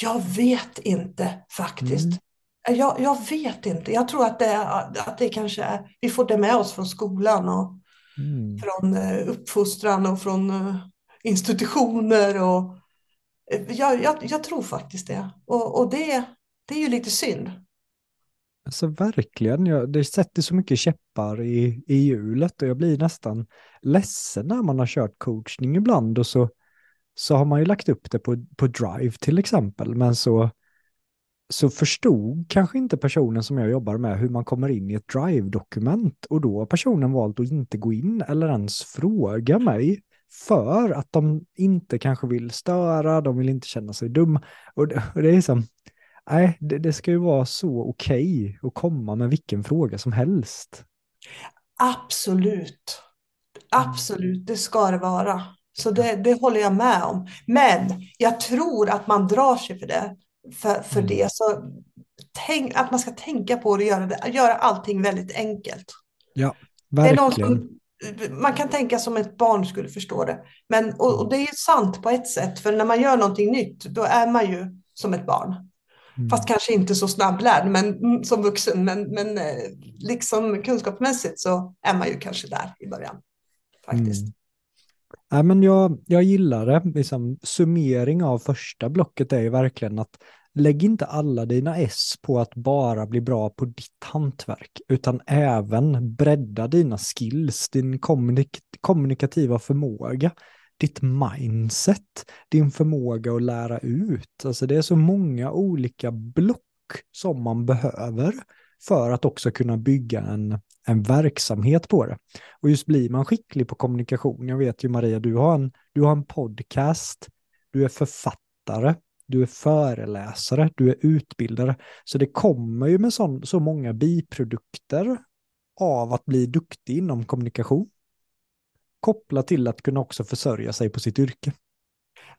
Jag vet inte faktiskt. Mm. Jag, jag, vet inte. Jag tror att det, att det kanske är, vi får det med oss från skolan och mm. från eh, uppfostran och från eh, institutioner. Och, eh, jag, jag, jag tror faktiskt det. Och, och det, det är ju lite synd. Alltså verkligen, jag, det sätter så mycket käppar i, i hjulet och jag blir nästan ledsen när man har kört coachning ibland och så, så har man ju lagt upp det på, på Drive till exempel, men så så förstod kanske inte personen som jag jobbar med hur man kommer in i ett Drive-dokument och då har personen valt att inte gå in eller ens fråga mig för att de inte kanske vill störa, de vill inte känna sig dumma. Och det, och det är som, nej, det, det, ska ju vara så okej okay att komma med vilken fråga som helst. Absolut. Absolut, det ska det vara. Så det, det håller jag med om. Men jag tror att man drar sig för det för, för mm. det. Så tänk, att man ska tänka på det och göra, det, göra allting väldigt enkelt. Ja, verkligen. Som, man kan tänka som ett barn skulle förstå det. Men, och, och, det är sant på ett sätt, för när man gör någonting nytt, då är man ju som ett barn. Mm. Fast kanske inte så snabblärd men, mm, som vuxen, men, men eh, liksom kunskapsmässigt så är man ju kanske där i början. Faktiskt. Mm. Ja, men jag, jag gillar det. Liksom, summering av första blocket är ju verkligen att lägg inte alla dina S på att bara bli bra på ditt hantverk, utan även bredda dina skills, din kommunik kommunikativa förmåga, ditt mindset, din förmåga att lära ut. Alltså det är så många olika block som man behöver för att också kunna bygga en, en verksamhet på det. Och just blir man skicklig på kommunikation, jag vet ju Maria, du har en, du har en podcast, du är författare, du är föreläsare, du är utbildare. Så det kommer ju med så, så många biprodukter av att bli duktig inom kommunikation. Kopplat till att kunna också försörja sig på sitt yrke.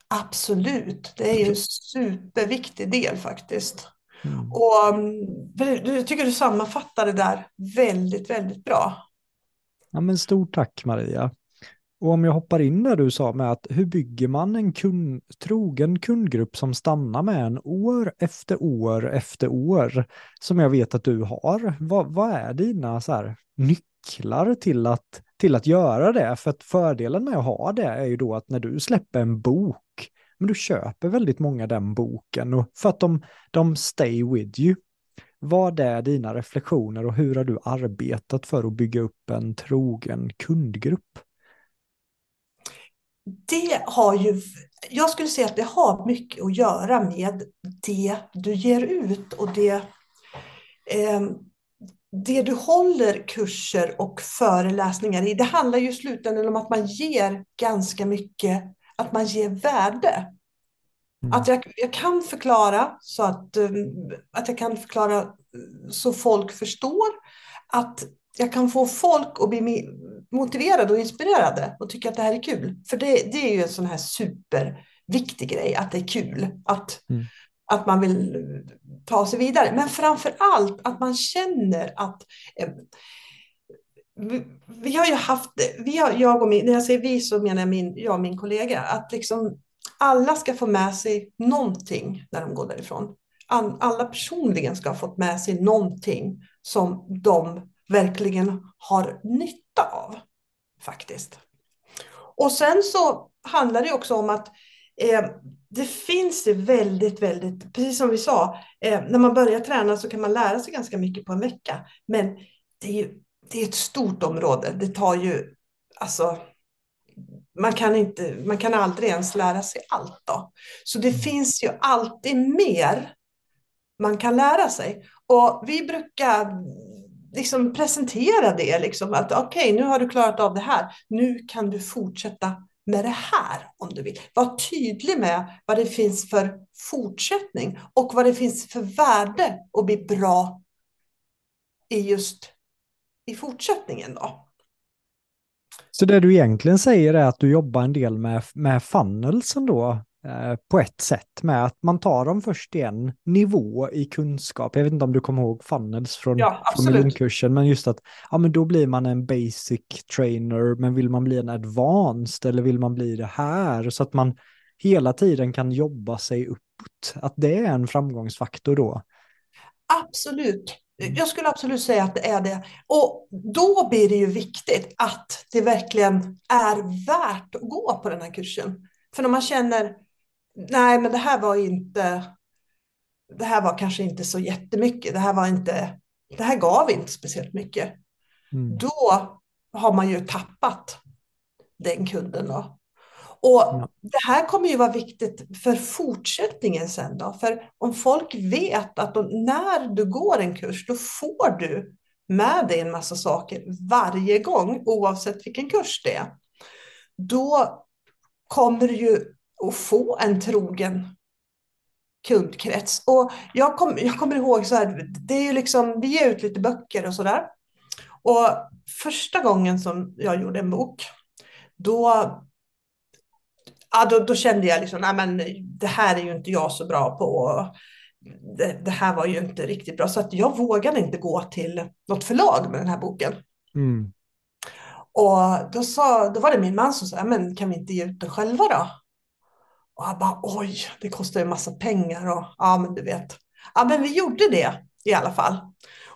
Absolut, det är ju en superviktig del faktiskt. Mm. Och mm, jag tycker du sammanfattar det där väldigt, väldigt bra. Ja, men stort tack Maria. Och om jag hoppar in där du sa med att hur bygger man en kund, trogen kundgrupp som stannar med en år efter år efter år, som jag vet att du har. Vad, vad är dina så här, nycklar till att, till att göra det? För att fördelen med att ha det är ju då att när du släpper en bok men du köper väldigt många den boken och för att de, de stay with you. Vad är dina reflektioner och hur har du arbetat för att bygga upp en trogen kundgrupp? Det har ju, jag skulle säga att det har mycket att göra med det du ger ut och det, eh, det du håller kurser och föreläsningar i. Det handlar ju i slutändan om att man ger ganska mycket att man ger värde. Mm. Att jag, jag kan förklara så att, um, att jag kan förklara så folk förstår. Att jag kan få folk att bli motiverade och inspirerade och tycka att det här är kul. För det, det är ju en sån här superviktig grej, att det är kul. Att, mm. att man vill ta sig vidare. Men framför allt att man känner att eh, vi har ju haft, vi har, jag och min, när jag säger vi så menar jag, min, jag och min kollega, att liksom alla ska få med sig någonting när de går därifrån. Alla personligen ska ha fått med sig någonting som de verkligen har nytta av, faktiskt. Och sen så handlar det också om att eh, det finns det väldigt, väldigt, precis som vi sa, eh, när man börjar träna så kan man lära sig ganska mycket på en vecka. Men det är ju det är ett stort område. Det tar ju, alltså, man kan, inte, man kan aldrig ens lära sig allt då. Så det Mm. finns ju alltid mer man kan lära sig. Och vi brukar liksom presentera det, liksom, att okej, nu har du klarat av det här. Nu kan du fortsätta med det här om du vill. Var tydlig med vad det finns för fortsättning och vad det finns för värde att bli bra i just i fortsättningen då. Så det du egentligen säger är att du jobbar en del med, med funnelsen då, på ett sätt med att man tar dem först i en nivå i kunskap. Jag vet inte om du kommer ihåg funnels från, Ja, från miljonkursen, men just att ja, men då blir man en basic trainer, men vill man bli en advanced eller vill man bli det här? Så att man hela tiden kan jobba sig uppåt. Att det är en framgångsfaktor då. Absolut. Jag skulle absolut säga att det är det. Och då blir det ju viktigt att det verkligen är värt att gå på den här kursen. För när man känner, nej men det här var inte, det här var kanske inte så jättemycket, det här var inte, det här gav inte speciellt mycket. Mm. Då har man ju tappat den kunden då. Och det här kommer ju vara viktigt för fortsättningen sen då. För om folk vet att de, när du går en kurs, då får du med dig en massa saker varje gång, oavsett vilken kurs det är. Då kommer du ju att få en trogen kundkrets. Och jag, kom, jag kommer ihåg så här, det är ju liksom, vi ger ut lite böcker och sådär. Och första gången som jag gjorde en bok, då, ja, då, då kände jag liksom, nej men det här är ju inte jag så bra på. Det, det här var ju inte riktigt bra. Så att jag vågade inte gå till något förlag med den här boken. Mm. Och då, sa, då var det min man som sa, men kan vi inte ge ut den själva då? Och han bara, oj, det kostar ju massa pengar och ja, men du vet. Ja, men vi gjorde det i alla fall.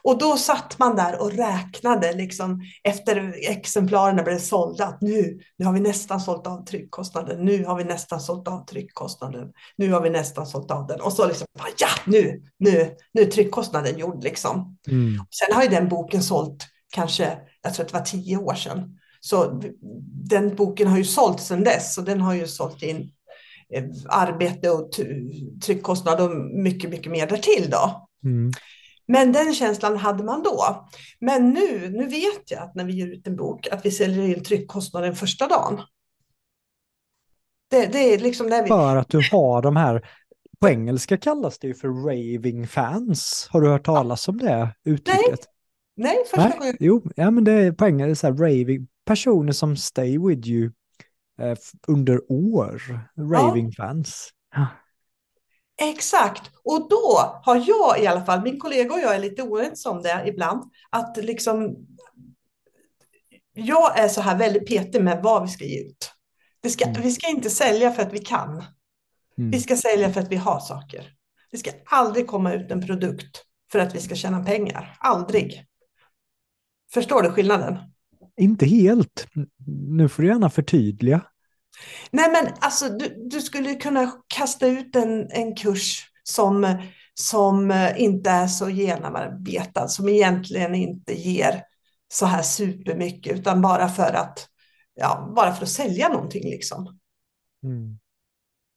Och då satt man där och räknade liksom efter exemplaren blev sålda att nu, nu har vi nästan sålt av tryckkostnaden, nu har vi nästan sålt av tryckkostnaden, nu har vi nästan sålt av den. Och så liksom, ja, nu, nu, nu är tryckkostnaden gjord liksom. Mm. Sen har ju den boken sålt kanske, jag tror att det var tio år sedan. Så den boken har ju sålt sedan dess och den har ju sålt in arbete och tryckkostnad och mycket, mycket mer därtill då. Mm. Men den känslan hade man då. Men nu, nu vet jag att när vi ger ut en bok att vi säljer in tryckkostnaden första dagen. Det, det är liksom när vi... För att du har de här, på engelska kallas det ju för raving fans. Har du hört talas om det uttrycket? Nej, första Nej, gången. jo, ja men det är på engelska så här raving, personer som stay with you eh, under år, raving fans. Ja. Exakt, och då har jag i alla fall, min kollega och jag är lite oense om det ibland, att liksom jag är så här väldigt petig med vad vi ska ge ut. Det ska, Mm. Vi ska inte sälja för att vi kan. Mm. Vi ska sälja för att vi har saker. Det ska aldrig komma ut en produkt för att vi ska tjäna pengar. Aldrig. Förstår du skillnaden? Inte helt. Nu får du gärna förtydliga. Nej, men alltså du, du skulle kunna kasta ut en, en kurs som, som inte är så genomarbetad, som egentligen inte ger så här supermycket, utan bara för att, ja, bara för att sälja någonting liksom. Mm.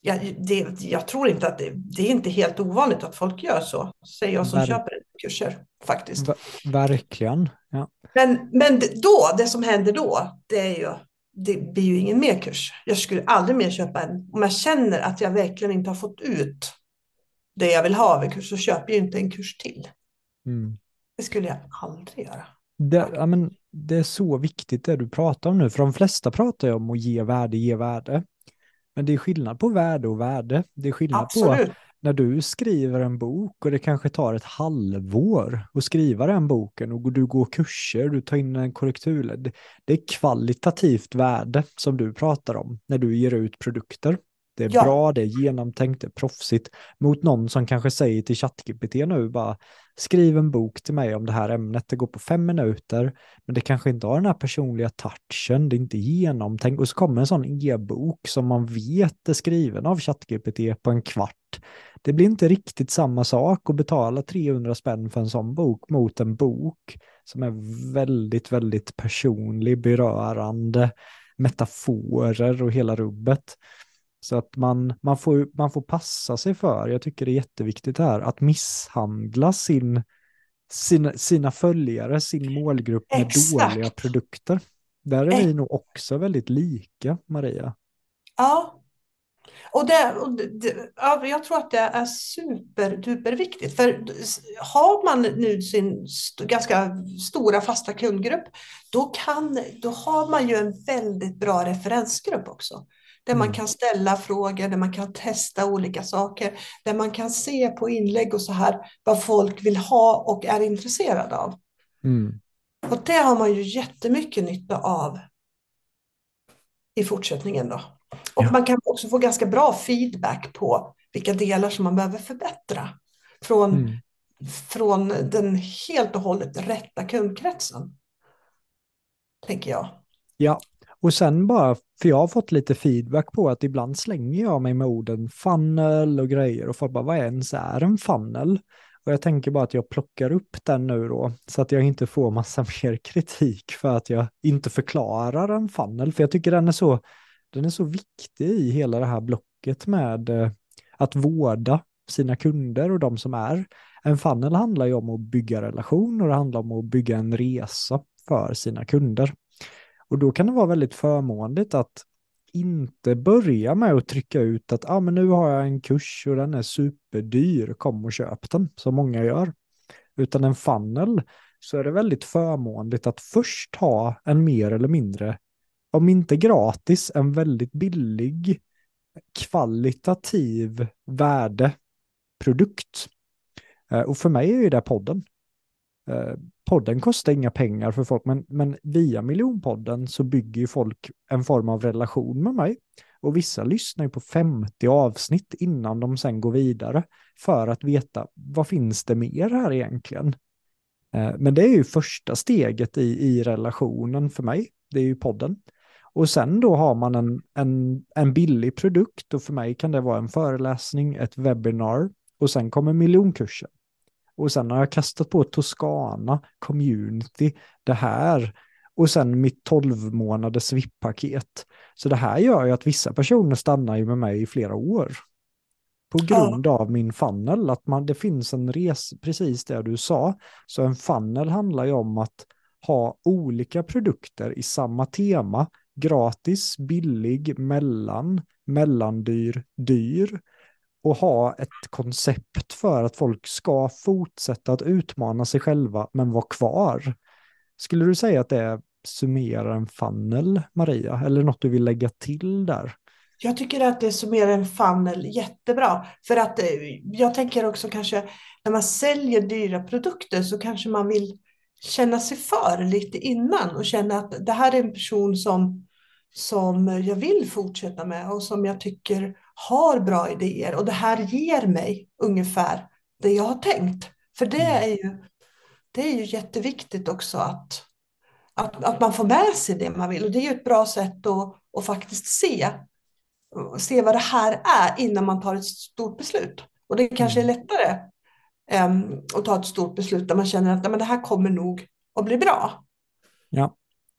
Jag, det, jag tror inte att det, det är inte helt ovanligt att folk gör så, säger jag som Ver- köper kurser faktiskt. Ver- verkligen. Ja. Men, men då, det som händer då, det är ju, det blir ju ingen mer kurs. Jag skulle aldrig mer köpa en, om jag känner att jag verkligen inte har fått ut det jag vill ha av en kurs, så köper jag inte en kurs till. Mm. Det skulle jag aldrig göra. Det, ja, men, det är så viktigt det du pratar om nu, för de flesta pratar ju om att ge värde, ge värde. Men det är skillnad på värde och värde. Det är skillnad på Absolut. när du skriver en bok och det kanske tar ett halvår att skriva den boken och du går kurser, du tar in en korrektur. Det är kvalitativt värde som du pratar om när du ger ut produkter. Det är Ja. bra, det är genomtänkt, det är proffsigt mot någon som kanske säger till ChatGPT nu bara skriv en bok till mig om det här ämnet, det går på fem minuter, men det kanske inte har den här personliga touchen, det är inte genomtänkt och så kommer en sån e-bok som man vet är skriven av ChatGPT på en kvart. det blir inte riktigt samma sak att betala 300 spänn för en sån bok mot en bok som är väldigt, väldigt personlig, berörande, metaforer och hela rubbet. Så att man, man, får, man får passa sig för, jag tycker det är jätteviktigt här, att misshandla sin, sina, sina följare, sin målgrupp med Exakt. dåliga produkter. Där är vi nog också väldigt lika, Maria. Ja, och, det, och det, ja, jag tror att det är superduperviktigt. För har man nu sin st ganska stora fasta kundgrupp, då, kan, då har man ju en väldigt bra referensgrupp också. Där mm. man kan ställa frågor, där man kan testa olika saker, där man kan se på inlägg och så här vad folk vill ha och är intresserade av. Mm. Och det har man ju jättemycket nytta av i fortsättningen då. Och ja. man kan också få ganska bra feedback på vilka delar som man behöver förbättra från, mm. från den helt och hållet rätta kundkretsen. Tänker jag. Ja, och sen bara, för jag har fått lite feedback på att ibland slänger jag mig med orden funnel och grejer och folk bara, vad ens är en funnel? Och jag tänker bara att jag plockar upp den nu då, så att jag inte får massa mer kritik för att jag inte förklarar en funnel. För jag tycker den är så, den är så viktig i hela det här blocket med eh, att vårda sina kunder och de som är. En funnel handlar ju om att bygga relation och det handlar om att bygga en resa för sina kunder. Och då kan det vara väldigt förmånligt att inte börja med att trycka ut att ah, men nu har jag en kurs och den är superdyr, kom och köp den, som många gör. Utan en funnel så är det väldigt förmånligt att först ha en mer eller mindre, om inte gratis, en väldigt billig kvalitativ värdeprodukt. Eh, och för mig är ju det podden. Eh, podden kostar inga pengar för folk, men, men via miljonpodden så bygger ju folk en form av relation med mig. Och vissa lyssnar ju på 50 avsnitt innan de sen går vidare för att veta vad finns det mer här egentligen. Eh, men det är ju första steget i, i relationen för mig, det är ju podden. Och sen då har man en, en, en billig produkt och för mig kan det vara en föreläsning, ett webbinar och sen kommer miljonkursen. Och sen har jag kastat på Toscana, community, det här och sen mitt 12 månaders VIP-paket. Så det här gör ju att vissa personer stannar ju med mig i flera år. På grund ja. av min funnel, att man, det finns en res, precis det du sa. Så en funnel handlar ju om att ha olika produkter i samma tema, gratis, billig, mellan, mellandyr, dyr och ha ett koncept för att folk ska fortsätta att utmana sig själva men vara kvar. Skulle du säga att det summerar en funnel, Maria, eller något du vill lägga till där? Jag tycker att det summerar en funnel jättebra. För att eh, jag tänker också kanske när man säljer dyra produkter så kanske man vill känna sig för lite innan och känna att det här är en person som, som jag vill fortsätta med och som jag tycker har bra idéer och det här ger mig ungefär det jag har tänkt. För det mm. är ju, det är ju jätteviktigt också att, att, att man får med sig det man vill. Och det är ju ett bra sätt att, att faktiskt se, se vad det här är innan man tar ett stort beslut. Och det kanske är mm. lättare um, att ta ett stort beslut där man känner att men det här kommer nog att bli bra. Ja.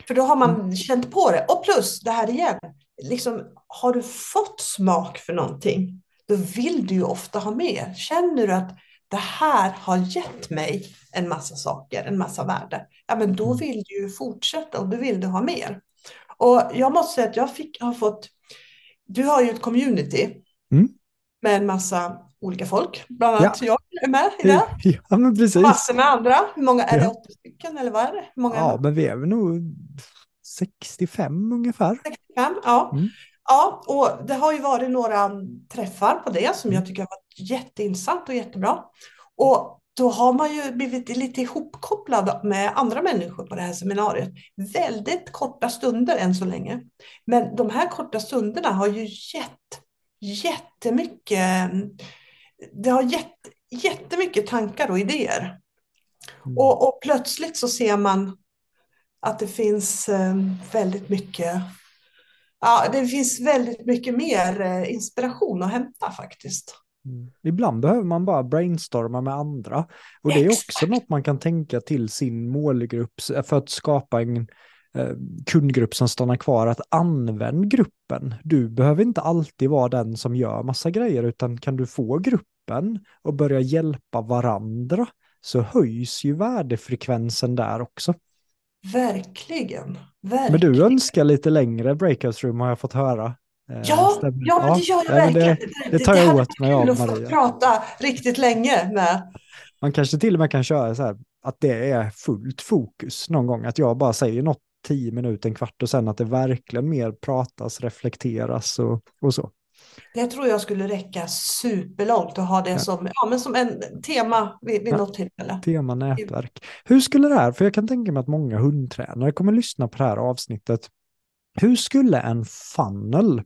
För då har man mm. känt på det. Och plus det här igen, liksom, har du fått smak för någonting, då vill du ju ofta ha mer. Känner du att det här har gett mig en massa saker, en massa värde, ja men då mm. vill du ju fortsätta och då vill du ha mer. Och jag måste säga att jag fick, har fått, du har ju ett community mm. med en massa olika folk, bland annat ja. jag är med i det. Ja, men precis. Massor med andra. Hur många, är ja. det 80 stycken eller vad är det? Hur många ja, men vi är väl nog 65 ungefär. 65, ja. Mm. Ja, och det har ju varit några träffar på det som jag tycker har varit jätteintressant och jättebra. Och då har man ju blivit lite ihopkopplad med andra människor på det här seminariet. Väldigt korta stunder än så länge. Men de här korta stunderna har ju gett jättemycket, det har gett jättemycket tankar och idéer. Mm. Och, och plötsligt så ser man att det finns eh, väldigt mycket Ja, det finns väldigt mycket mer eh, inspiration att hämta faktiskt. Mm. Ibland behöver man bara brainstorma med andra. Och det är också Exakt. något man kan tänka till sin målgrupp för att skapa en kundgrupp som stannar kvar. Att använd gruppen. Du behöver inte alltid vara den som gör massa grejer utan kan du få gruppen och börja hjälpa varandra så höjs ju värdefrekvensen där också. Verkligen. Verkligen. Men du önskar lite längre breakout room har jag fått höra. Eh, Ja, stämmer. ja, men det gör jag verkligen. det, det tar jag åt mig av kul att Maria. prata riktigt länge med. Man kanske till och med kan köra så här att det är fullt fokus någon gång. Att jag bara säger något tio minuter, en kvart och sen att det verkligen mer pratas, reflekteras och, och så. Det tror jag skulle räcka superlångt att ha det Ja. som, ja, men som en tema vid, vid Ja. något tillfälle. Tema nätverk. Hur skulle det här, för jag kan tänka mig att många hundtränare kommer lyssna på det här avsnittet. Hur skulle en funnel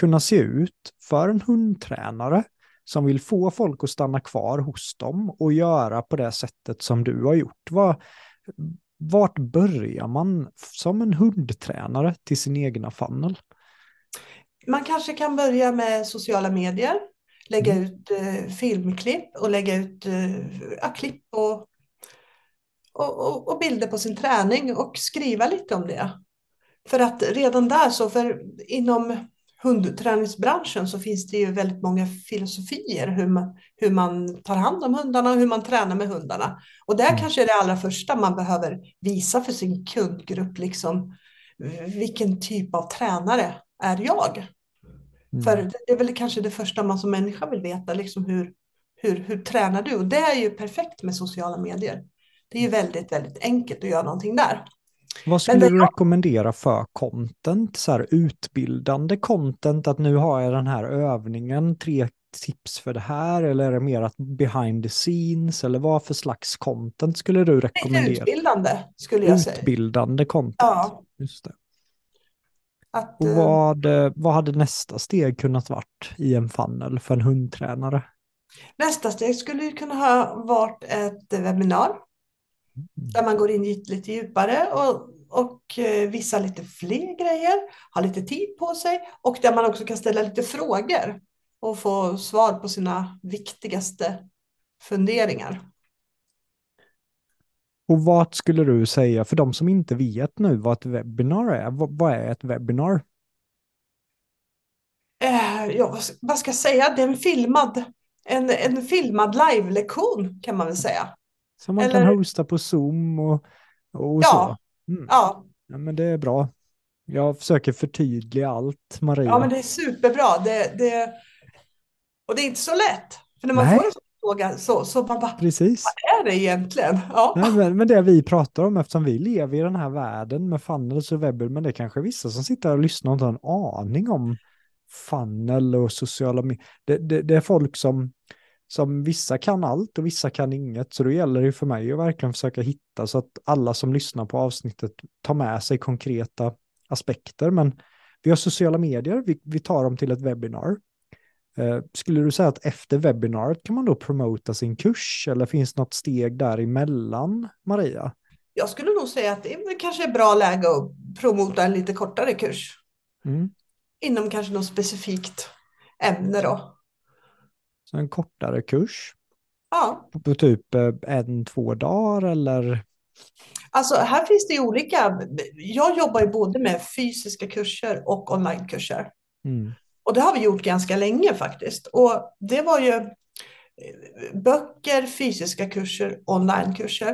kunna se ut för en hundtränare som vill få folk att stanna kvar hos dem och göra på det sättet som du har gjort? Vad, vart börjar man som en hundtränare till sin egna funnel? Man kanske kan börja med sociala medier, lägga Mm. ut eh, filmklipp och lägga ut eh, klipp och, och, och, och bilder på sin träning och skriva lite om det. För att redan där så, för inom hundträningsbranschen så finns det ju väldigt många filosofier hur man, hur man tar hand om hundarna och hur man tränar med hundarna. Och där Mm. kanske är det allra första man behöver visa för sin kundgrupp, liksom vilken typ av tränare är jag? Mm. För det är väl kanske det första man som människa vill veta, liksom hur, hur, hur tränar du? Och det är ju perfekt med sociala medier. Det är ju väldigt, väldigt enkelt att göra någonting där. Vad skulle det du rekommendera för content? Så här utbildande content, att nu har jag den här övningen, tre tips för det här, eller är det mer att behind the scenes, eller vad för slags content skulle du rekommendera? utbildande skulle jag säga. Utbildande content. Ja, Just det. att, Och eh, vad, vad hade nästa steg kunnat varit i en funnel för en hundtränare? nästa steg skulle kunna ha varit ett webbinar där man går in lite djupare och, och eh, visar lite fler grejer, har lite tid på sig och där man också kan ställa lite frågor och få svar på sina viktigaste funderingar. Och vad skulle du säga, för de som inte vet nu vad ett webbinar är, vad, är ett webbinar? Eh, ja, vad ska jag säga? Det är en filmad, en, en filmad live-lektion kan man väl säga. Som man Eller- kan hosta på Zoom och, och Ja. så. Mm. Ja, Ja, men det är bra. Jag försöker förtydliga allt, Maria. ja men det är superbra. Det, det, och det är inte så lätt. För när man Nej. får en sån fråga så, så man bara, Precis. vad är det egentligen? Ja. Nej, men, men det vi pratar om, eftersom vi lever i den här världen med funnels och webber, men det är kanske vissa som sitter och lyssnar och inte har en aning om funnel och sociala medier. Det, det, det är folk som, som vissa kan allt och vissa kan inget, så då gäller det för mig att verkligen försöka hitta så att alla som lyssnar på avsnittet tar med sig konkreta aspekter. Men vi har sociala medier, vi, vi tar dem till ett webbinar. Eh, skulle du säga att efter webbinariet kan man då promota sin kurs eller finns något steg däremellan, Maria? Jag skulle nog säga att det kanske är bra läge att promota en lite kortare kurs. Mm. Inom kanske något specifikt ämne då. Så en kortare kurs Ja, på, på typ eh, en, två dagar eller? alltså här finns det olika. Jag jobbar ju både med fysiska kurser och onlinekurser. Mm. Och det har vi gjort ganska länge faktiskt. Och det var ju eh, böcker, fysiska kurser, onlinekurser.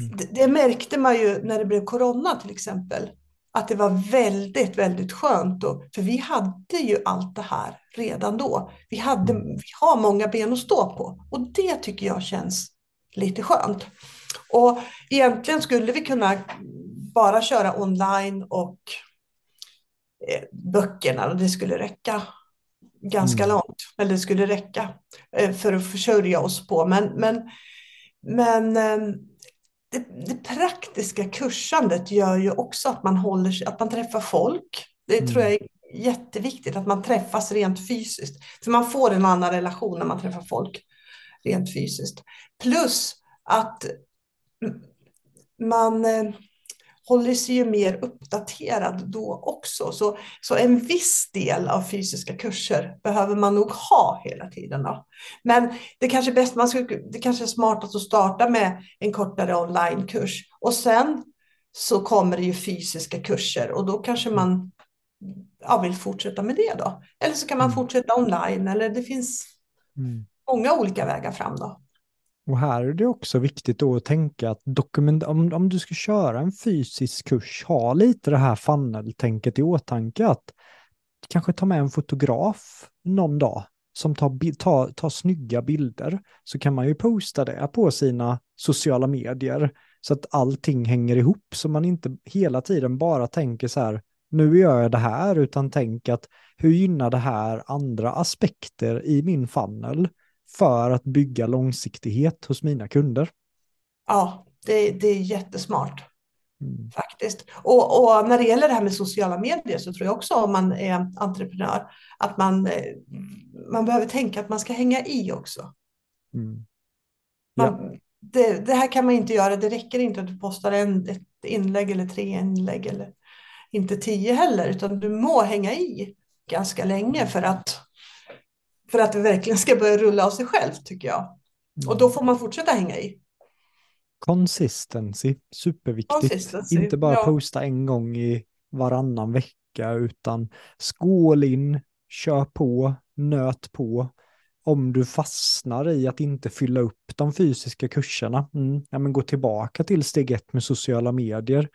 Mm. Det, det märkte man ju när det blev corona till exempel. Att det var väldigt, väldigt skönt. Då, för vi hade ju allt det här redan då. Vi, hade, Mm. vi har många ben att stå på. Och det tycker jag känns lite skönt. Och egentligen skulle vi kunna bara köra online och eh, böckerna och det skulle räcka ganska Mm. långt. Eller det skulle räcka eh, för att försörja oss på. Men, men, men eh, det, det praktiska kursandet gör ju också att man håller sig, att man träffar folk. Det Mm. tror jag är jätteviktigt, att man träffas rent fysiskt. För man får en annan relation när man träffar folk rent fysiskt. Plus att man eh, håller sig ju mer uppdaterad då också. Så, så en viss del av fysiska kurser behöver man nog ha hela tiden. Då. Men det kanske är bäst, man skulle, det kanske är smartast att starta med en kortare onlinekurs och sen så kommer det ju fysiska kurser och då kanske man ja, vill fortsätta med det då. Eller så kan man mm. fortsätta online eller det finns mm. många olika vägar fram då. Och här är det också viktigt då att tänka att dokument, om, om du ska köra en fysisk kurs, ha lite det här funnel-tänket i åtanke att kanske ta med en fotograf någon dag som tar, tar, tar snygga bilder så kan man ju posta det på sina sociala medier så att allting hänger ihop så man inte hela tiden bara tänker så här nu gör jag det här utan tänk att hur gynnar det här andra aspekter i min funnel? För att bygga långsiktighet hos mina kunder. Ja, det, det är jättesmart. Mm. Faktiskt. Och, och, när det gäller det här med sociala medier så tror jag också om man är entreprenör att man, eh, man behöver tänka att man ska hänga i också. Mm. Ja. Man, det, det, här kan man inte göra, det räcker inte att du postar en, ett inlägg eller tre inlägg eller inte tio heller, utan du må hänga i ganska länge för att för att det verkligen ska börja rulla av sig själv tycker jag. Mm. Och då får man fortsätta hänga i. Consistency, superviktigt. Consistency, Inte bara ja. posta en gång i varannan vecka utan skål in, kör på, nöt på. Om du fastnar i att inte fylla upp de fysiska kurserna, mm, ja, men gå tillbaka till steg ett med sociala medier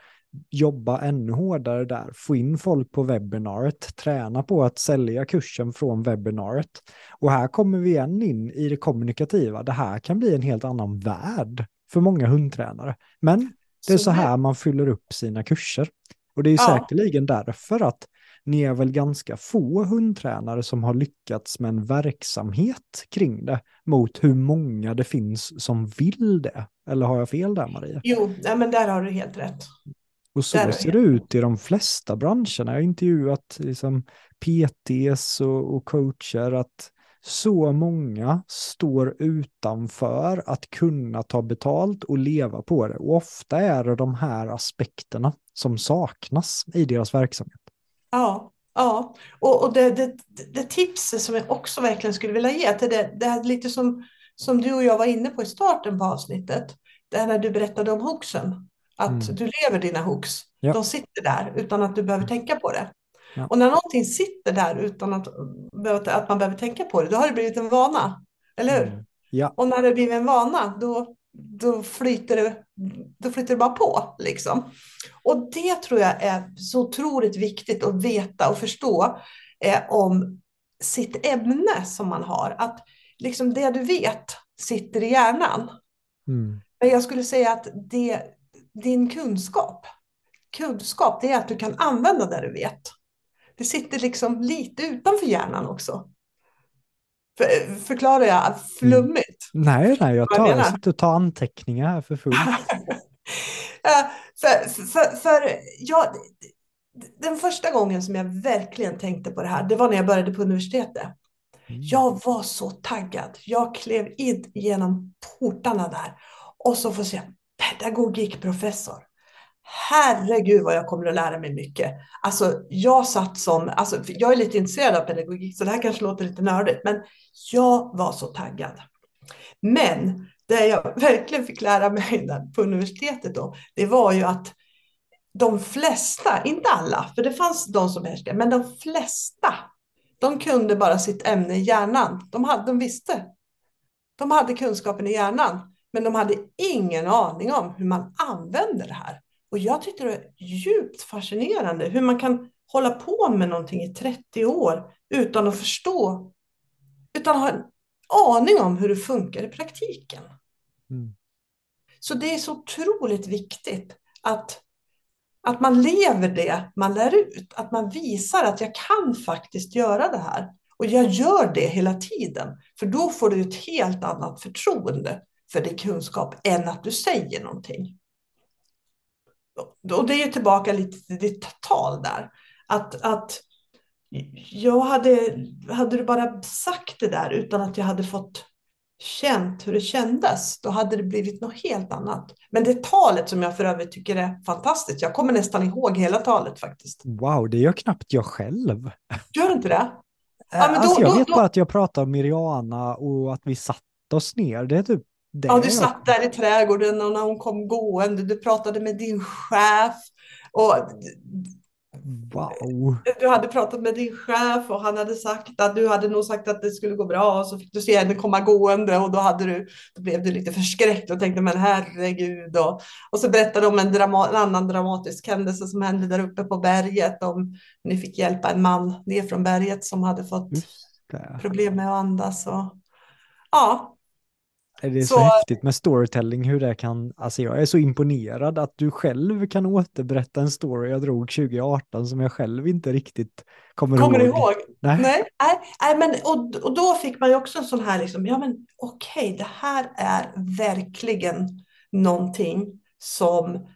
jobba ännu hårdare där, få in folk på webbinariet, träna på att sälja kursen från webbinariet. Och här kommer vi igen in i det kommunikativa. Det här kan bli en helt annan värld för många hundtränare. Men det är så här man fyller upp sina kurser. Och det är ja. säkerligen därför att ni är väl ganska få hundtränare som har lyckats med en verksamhet kring det mot hur många det finns som vill det. Eller har jag fel där Maria? Jo, ja, men där har du helt rätt. Och så Där ser det ut i de flesta branscherna. Jag har intervjuat liksom PTs och, och coacher att så många står utanför att kunna ta betalt och leva på det. Och ofta är det de här aspekterna som saknas i deras verksamhet. Ja, ja. och, och det, det, det tipset som jag också verkligen skulle vilja ge till det, det är lite som, som du och jag var inne på i starten på avsnittet, det här när du berättade om hoxen. Att mm. du lever dina hooks. Ja. De sitter där utan att du behöver tänka på det. Ja. Och när någonting sitter där utan att, att man behöver tänka på det, då har det blivit en vana. Eller hur? Mm. Ja. Och när det blir en vana, då, då, flyter det, då flyter det bara på. Liksom. Och det tror jag är så otroligt viktigt att veta och förstå eh, om sitt ämne som man har. Att liksom det du vet sitter i hjärnan. Mm. Men jag skulle säga att det din kunskap. Kunskap, det är att du kan använda det du vet. Det sitter liksom lite utanför hjärnan också. För, förklarar jag flummigt? Mm. Nej, nej, jag, tar, jag sitter och tar anteckningar här för fullt. för, för, för ja, den första gången som jag verkligen tänkte på det här, det var när jag började på universitetet. Mm. Jag var så taggad. Jag klev in genom portarna där och så får se pedagogikprofessor. Herregud vad jag kommer att lära mig mycket. Alltså jag satt som, alltså, jag är lite intresserad av pedagogik så det här kanske låter lite nördigt men jag var så taggad. Men det jag verkligen fick lära mig på universitetet då, det var ju att de flesta, inte alla, för det fanns de som härskade, men de flesta, de kunde bara sitt ämne i hjärnan. De, hade, de visste. De hade kunskapen i hjärnan. Men de hade ingen aning om hur man använder det här. Och jag tyckte det var djupt fascinerande hur man kan hålla på med någonting i 30 år utan att förstå, utan att ha en aning om hur det funkar i praktiken. Mm. Så det är så otroligt viktigt att, att man lever det man lär ut, att man visar att jag kan faktiskt göra det här. Och jag gör det hela tiden, för då får du ett helt annat förtroende för din kunskap än att du säger någonting. Och det är ju tillbaka lite till ditt tal där. Att, att jag hade, hade du bara sagt det där utan att jag hade fått känt hur det kändes, då hade det blivit något helt annat. Men det talet som jag för övrigt tycker är fantastiskt, jag kommer nästan ihåg hela talet faktiskt. Wow, det gör knappt jag själv. Gör inte det? Ja, då, alltså, jag vet då, bara att jag pratade om Miriana och att vi satte oss ner. Det är typ det. Ja, du satt där i trädgården och när hon kom gående, du pratade med din chef. Och Wow. Du hade pratat med din chef och han hade sagt att du hade nog sagt att det skulle gå bra och så fick du se henne komma gående och då, hade du, då blev du lite förskräckt och tänkte men herregud. Och, och så berättade de om en, drama, en annan dramatisk händelse som hände där uppe på berget. Om ni fick hjälpa en man ner från berget som hade fått problem med att andas. Och, ja, det är så, så, häftigt med storytelling, hur det kan, alltså jag är så imponerad att du själv kan återberätta en story jag drog 2018 som jag själv inte riktigt kommer, kommer ihåg. ihåg. Nej. Nej, nej, men och, och då fick man ju också en sån här, liksom, ja men okej, okay, det här är verkligen någonting som,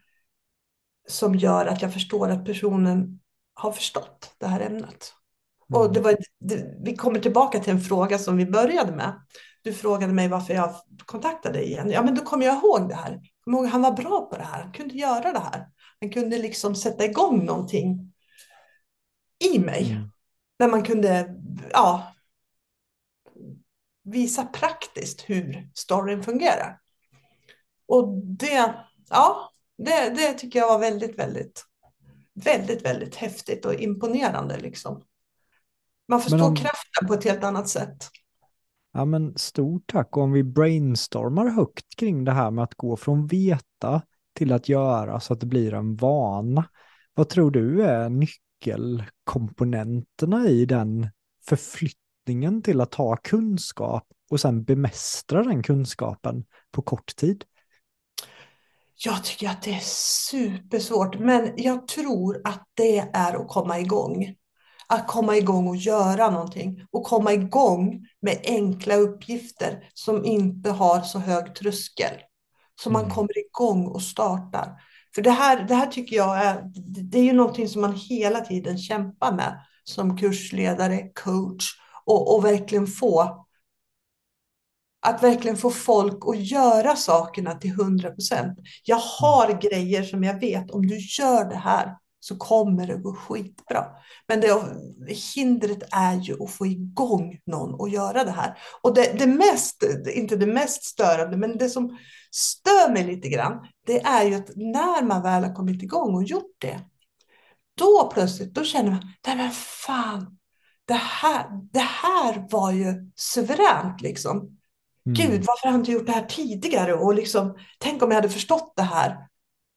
som gör att jag förstår att personen har förstått det här ämnet. Mm. Och det var, det, vi kommer tillbaka till en fråga som vi började med du frågade mig varför jag kontaktade dig igen. Ja, men då kommer jag ihåg det här. Ihåg, han var bra på det här. Han kunde göra det här. Han kunde liksom sätta igång någonting i mig. Mm. Där man kunde ja, visa praktiskt hur storyn fungerar. Och det, ja, det, det tycker jag var väldigt, väldigt, väldigt, väldigt häftigt och imponerande. Liksom. Man förstår om... kraften på ett helt annat sätt. Ja, men stort tack. Och om vi brainstormar högt kring det här med att gå från veta till att göra så att det blir en vana. Vad tror du är nyckelkomponenterna i den förflyttningen till att ha kunskap och sen bemästra den kunskapen på kort tid? Jag tycker att det är supersvårt, men jag tror att det är att komma igång att komma igång och göra någonting och komma igång med enkla uppgifter som inte har så hög tröskel. Så man mm. kommer igång och startar. För det här, det här tycker jag är, det är ju någonting som man hela tiden kämpar med som kursledare, coach och, och verkligen få att verkligen få folk att göra sakerna till 100 procent. Jag har mm. grejer som jag vet, om du gör det här så kommer det gå skitbra. Men det, hindret är ju att få igång någon och göra det här. Och det, det mest, inte det mest störande, men det som stör mig lite grann, det är ju att när man väl har kommit igång och gjort det, då plötsligt, då känner man, nej men fan, det här, det här var ju suveränt liksom. Mm. Gud, varför har jag inte gjort det här tidigare? Och liksom, tänk om jag hade förstått det här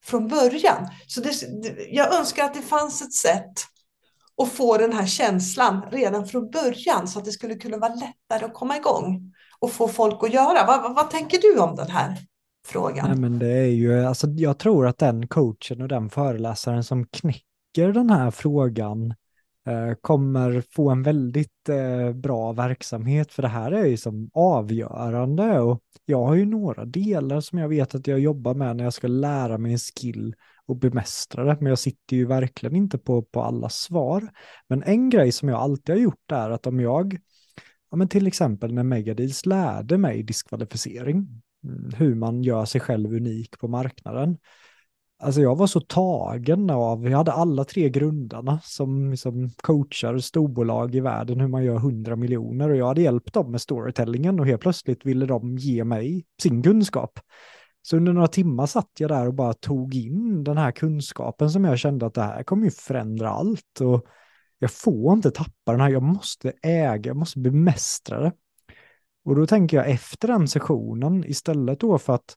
från början. Så det, jag önskar att det fanns ett sätt att få den här känslan redan från början så att det skulle kunna vara lättare att komma igång och få folk att göra. Vad, vad, vad tänker du om den här frågan? Nej, men det är ju, alltså, jag tror att den coachen och den föreläsaren som knäcker den här frågan eh, Eh, kommer få en väldigt eh, bra verksamhet för det här är ju som avgörande och jag har ju några delar som jag vet att jag jobbar med när jag ska lära mig en skill och bemästra det, men jag sitter ju verkligen inte på, på alla svar. Men en grej som jag alltid har gjort är att om jag, ja men till exempel när Megadeals lärde mig diskvalificering, mm, hur man gör sig själv unik på marknaden, Alltså jag var så tagen av, jag hade alla tre grundarna som, som coachar storbolag i världen hur man gör hundra miljoner och jag hade hjälpt dem med storytellingen och helt plötsligt ville de ge mig sin kunskap. Så under några timmar satt jag där och bara tog in den här kunskapen som jag kände att det här kommer ju förändra allt och jag får inte tappa den här, jag måste äga, jag måste bemästra det. Och då tänker jag efter den sessionen istället då för att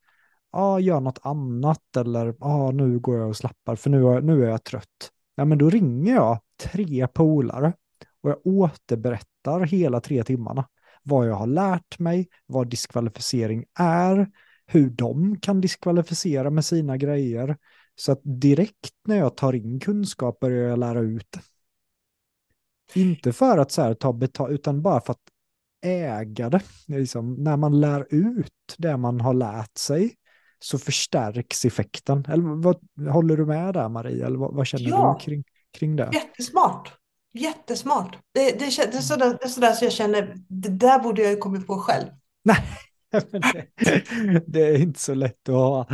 ja, gör något annat eller ja, nu går jag och slappar för nu, nu är jag trött. Ja, men då ringer jag tre polare och jag återberättar hela tre timmarna vad jag har lärt mig, vad diskvalificering är, hur de kan diskvalificera med sina grejer. Så att direkt när jag tar in kunskap börjar jag lära ut. Inte för att så här, ta betalt, utan bara för att äga det. Liksom, när man lär ut det man har lärt sig så förstärks effekten. Eller vad, håller du med där Marie? Eller vad, vad känner ja, du kring, kring det? Jättesmart. Jättesmart. Det, det, det, är sådär, det är sådär så jag känner, det där borde jag ju kommit på själv. Nej. det, det är inte så lätt att ha.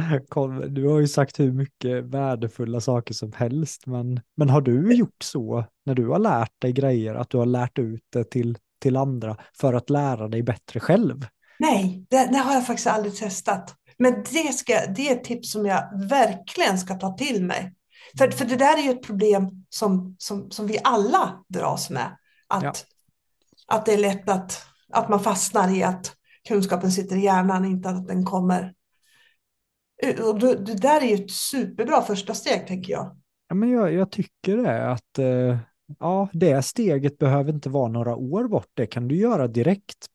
Du har ju sagt hur mycket värdefulla saker som helst, men, men har du gjort så när du har lärt dig grejer, att du har lärt ut det till, till andra för att lära dig bättre själv? Nej, det, det har jag faktiskt aldrig testat. Men det, ska, det är ett tips som jag verkligen ska ta till mig. För, för det där är ju ett problem som, som, som vi alla dras med. Att, ja. att det är lätt att, att man fastnar i att kunskapen sitter i hjärnan, inte att den kommer. Och det, det där är ju ett superbra första steg, tänker jag. Ja, men jag, jag tycker det, att eh, ja, det steget behöver inte vara några år bort. Det kan du göra direkt.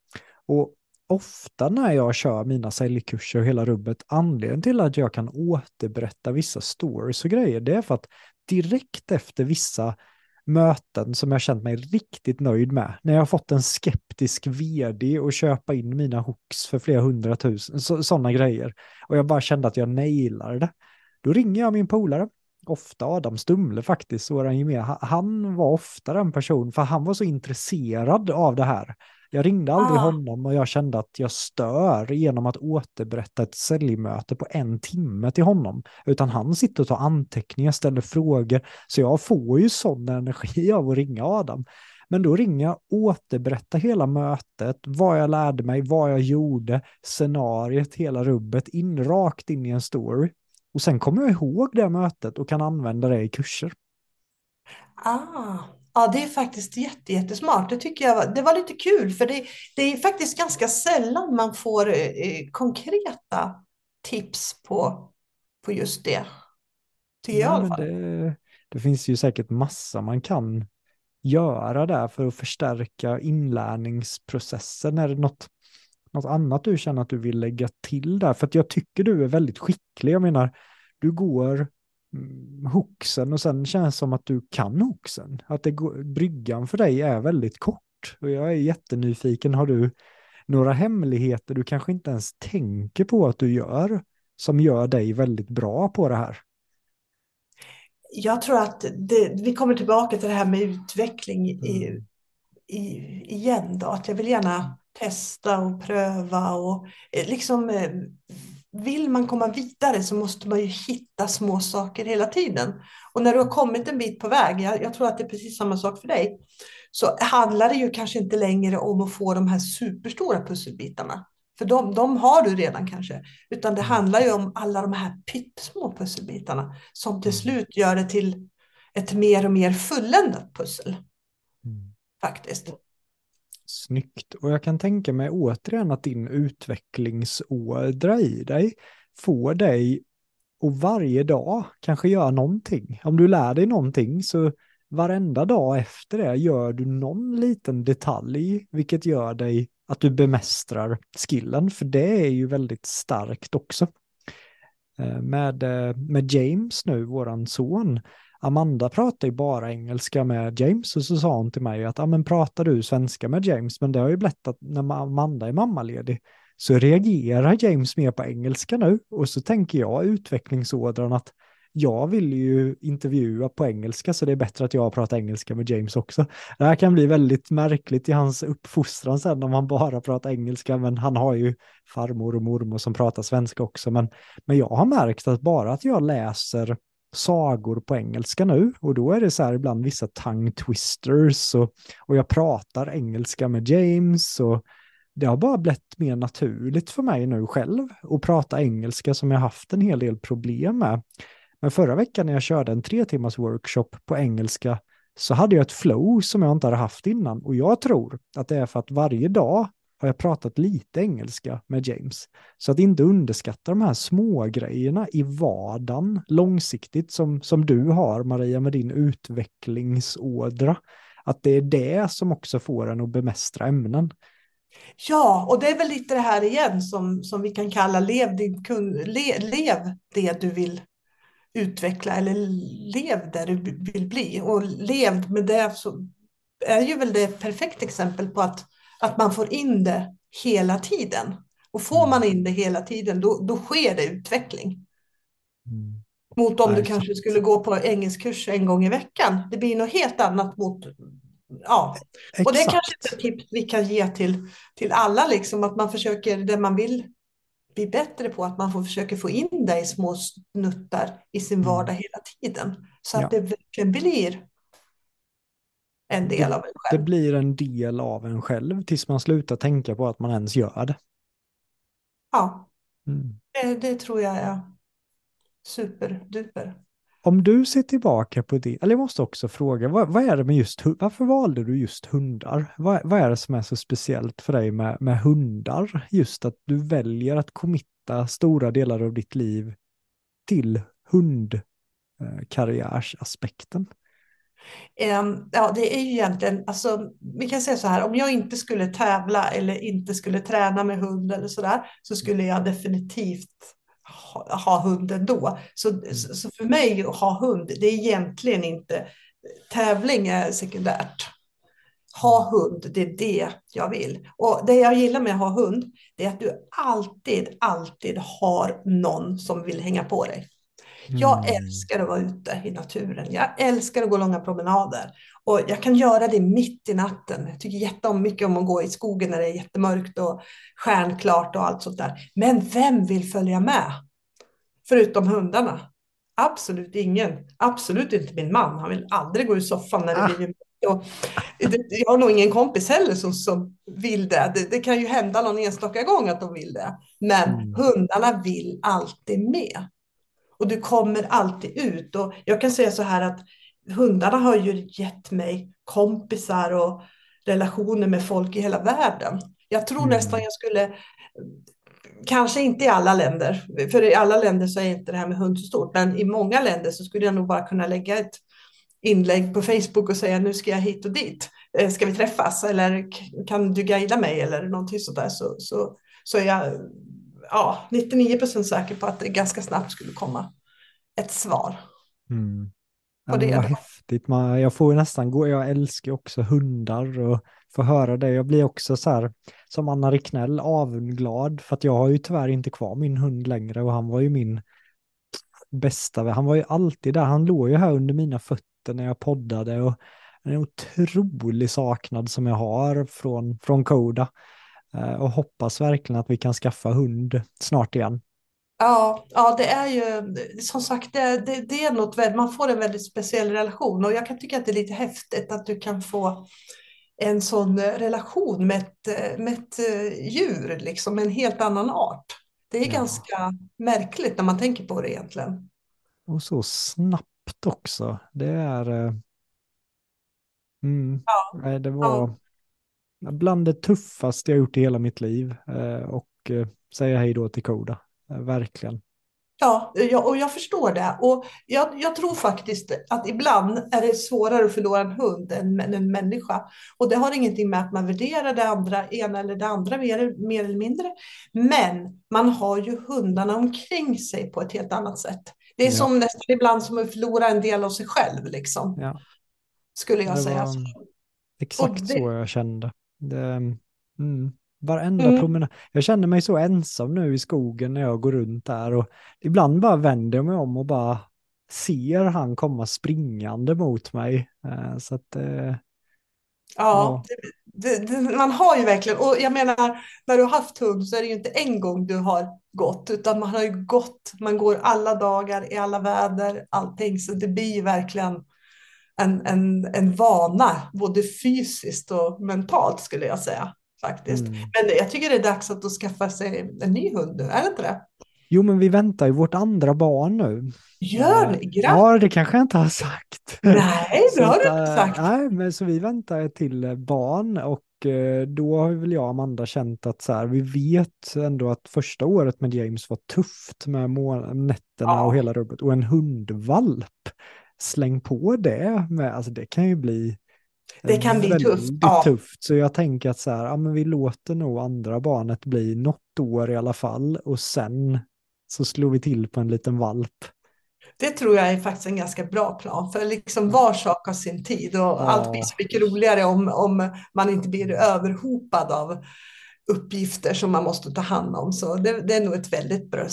Och ofta när jag kör mina säljkurser och hela rubbet, anledningen till att jag kan återberätta vissa stories och grejer, det är för att direkt efter vissa möten som jag känt mig riktigt nöjd med, när jag har fått en skeptisk vd och köpa in mina hooks för flera hundratusen, sådana grejer, och jag bara kände att jag nailade det, då ringer jag min polare, ofta Adam Stumle faktiskt, han var ofta den person, för han var så intresserad av det här. Jag ringde aldrig ah. honom och jag kände att jag stör genom att återberätta ett säljmöte på en timme till honom. Utan han sitter och tar anteckningar, ställer frågor. Så jag får ju sån energi av att ringa Adam. Men då ringer jag, återberätta hela mötet, vad jag lärde mig, vad jag gjorde, scenariet, hela rubbet, in, rakt in i en story. Och sen kommer jag ihåg det mötet och kan använda det i kurser. Ah, Ja, det är faktiskt jätte, jättesmart. Det tycker jag var, det var lite kul, för det, det är faktiskt ganska sällan man får eh, konkreta tips på, på just det. Tycker ja, jag i alla fall. Det, det finns ju säkert massa man kan göra där för att förstärka inlärningsprocessen. Är det något, något annat du känner att du vill lägga till där? För att jag tycker du är väldigt skicklig. Jag menar, du går hooksen och sen känns det som att du kan hooksen. Att det går, bryggan för dig är väldigt kort. Och jag är jättenyfiken, har du några hemligheter du kanske inte ens tänker på att du gör som gör dig väldigt bra på det här? Jag tror att det, vi kommer tillbaka till det här med utveckling i, mm. i, igen. Då. Att jag vill gärna testa och pröva och eh, liksom eh, vill man komma vidare så måste man ju hitta små saker hela tiden. Och när du har kommit en bit på väg, jag, jag, tror att det är precis samma sak för dig, så handlar det ju kanske inte längre om att få de här superstora pusselbitarna. För de, de har du redan kanske. Utan det handlar ju om alla de här pyttesmå pusselbitarna som till mm. slut gör det till ett mer och mer fulländat pussel. Mm. Faktiskt. Snyggt. Och jag kan tänka mig återigen att din utvecklingsådra i dig får dig att varje dag kanske göra någonting. Om du lär dig någonting så varenda dag efter det gör du någon liten detalj, vilket gör dig att du bemästrar skillen, för det är ju väldigt starkt också. Eh, med, eh, med James nu, våran son, Amanda pratar ju bara engelska med James och så sa hon till mig att ja, men pratar du svenska med James? Men det har ju blivit att när Amanda är mammaledig så reagerar James mer på engelska nu och så tänker jag utvecklingsådran att jag vill ju intervjua på engelska så det är bättre att jag pratar engelska med James också. Det här kan bli väldigt märkligt i hans uppfostran sen om han bara pratar engelska men han har ju farmor och mormor som pratar svenska också men, men jag har märkt att bara att jag läser sagor på engelska nu och då är det så här ibland vissa tongue twisters och, och jag pratar engelska med James och det har bara blivit mer naturligt för mig nu själv att prata engelska som jag haft en hel del problem med. Men förra veckan när jag körde en tre timmars workshop på engelska så hade jag ett flow som jag inte hade haft innan och jag tror att det är för att varje dag har jag pratat lite engelska med James. Så att inte underskatta de här små grejerna i vardagen långsiktigt som, som du har Maria med din utvecklingsådra. Att det är det som också får en att bemästra ämnen. Ja, och det är väl lite det här igen som, som vi kan kalla lev, din kun, le, lev det du vill utveckla eller lev där du vill bli. Och lev med det så är ju väl det ett perfekt exempel på att att man får in det hela tiden. Och får man in det hela tiden, då, då sker det utveckling. Mm. Mot om Nej, du kanske skulle gå på engelskkurs en gång i veckan. Det blir något helt annat mot ja. Exakt. Och det är kanske ett tips vi kan ge till, till alla, liksom, att man försöker det man vill bli bättre på, att man får försöka få in det i små snuttar i sin Mm. vardag hela tiden. Så att Ja. det verkligen blir en del av en Det själv. blir en del av en själv tills man slutar tänka på att man ens gör det. Ja, Mm. det, det tror jag är superduper. Om du ser tillbaka på det, eller jag måste också fråga, vad, vad är det med just varför valde du just hundar? Vad, vad är det som är så speciellt för dig med, med hundar? Just att du väljer att committa stora delar av ditt liv till hundkarriärsaspekten. Ehm, Ja, det är ju egentligen, alltså, vi kan säga så här, om jag inte skulle tävla eller inte skulle träna med hund eller sådär, så skulle jag definitivt ha, ha hund ändå. Så, så så för mig att ha hund, det är egentligen inte, tävling är sekundärt. Ha hund, det är det jag vill. Och det jag gillar med att ha hund, det är att du alltid, alltid har någon som vill hänga på dig. Jag Mm. älskar att vara ute i naturen. Jag älskar att gå långa promenader. Och jag kan göra det mitt i natten. Jag tycker jättemycket om att gå i skogen när det är jättemörkt och stjärnklart och allt sånt där. Men vem vill följa med? Förutom hundarna. Absolut ingen. Absolut inte min man. Han vill aldrig gå ur soffan när det Ah. blir mörkt. Och Jag har nog ingen kompis heller som, som vill det. det. Det kan ju hända någon enstaka gång att de vill det. Men Mm. hundarna vill alltid med. Och du kommer alltid ut. Och jag kan säga så här att hundarna har ju gett mig kompisar och relationer med folk i hela världen. Jag tror Mm. nästan jag skulle, kanske inte i alla länder, för i alla länder så är inte det här med hund så stort, men i många länder så skulle jag nog bara kunna lägga ett inlägg på Facebook och säga nu ska jag hit och dit. Eh, Ska vi träffas eller kan du guida mig eller någonting sådär så, så, så är jag ja, 99 procent säker på att det ganska snabbt skulle komma ett svar. Mm. Ja, det vad häftigt. Man, jag får nästan gå, jag älskar också hundar och få höra det. Jag blir också så här, som Anna Ricknell, avunglad för att jag har ju tyvärr inte kvar min hund längre och han var ju min bästa. Han var ju alltid där, han låg ju här under mina fötter när jag poddade och en otrolig saknad som jag har från, från Koda. Eh, Och hoppas verkligen att vi kan skaffa hund snart igen. Ja, ja, det är ju som sagt, det, det, det är något man får en väldigt speciell relation och jag kan tycka att det är lite häftigt att du kan få en sån relation med ett, med ett djur, liksom en helt annan art. Det är Ja. ganska märkligt när man tänker på det egentligen. Och så snabbt också. Det är... eh, Mm, Ja, nej, det var bland det tuffaste jag gjort i hela mitt liv. eh, Och eh, säga hej då till Koda. Eh, Verkligen. Ja, och jag förstår det. Och jag, jag tror faktiskt att ibland är det svårare att förlora en hund än en människa. Och det har ingenting med att man värderar det andra, ena eller det andra mer, mer eller mindre. Men man har ju hundarna omkring sig på ett helt annat sätt. Det är Ja. som nästan ibland som att förlora en del av sig själv, liksom, Ja, skulle jag säga. exakt Och det- så jag kände. Det, mm, varenda Mm. promenad. Jag känner mig så ensam nu i skogen när jag går runt där och ibland bara vänder jag mig om och bara ser han komma springande mot mig. Eh, Så att eh, Ja, det, det, det, man har ju verkligen, och jag menar, när du har haft hund så är det ju inte en gång du har gått, utan man har ju gått, man går alla dagar i alla väder, allting, så det blir ju verkligen en, en, en vana, både fysiskt och mentalt skulle jag säga faktiskt. Mm. Men jag tycker det är dags att skaffa sig en ny hund nu, är det inte det? Jo, men vi väntar ju vårt andra barn nu. Gör ni? Grattis! Ja, det kanske jag inte har sagt. Nej, det har du inte eh, sagt. Nej, men så vi väntar ett till eh, barn och eh, då har väl jag och Amanda känt att så här, vi vet ändå att första året med James var tufft med nätterna Ja. och hela rubbet. Och en hundvalp, släng på det med, alltså det kan ju bli Det kan bli tufft, ja. tufft. Så jag tänker att så här, ja men vi låter nog andra barnet bli något år i alla fall och sen så slår vi till på en liten valp. Det tror jag är faktiskt en ganska bra plan, för liksom var sak har sin tid och allt blir så mycket roligare om, om man inte blir överhopad av uppgifter som man måste ta hand om. Så det, det är nog ett väldigt, bra,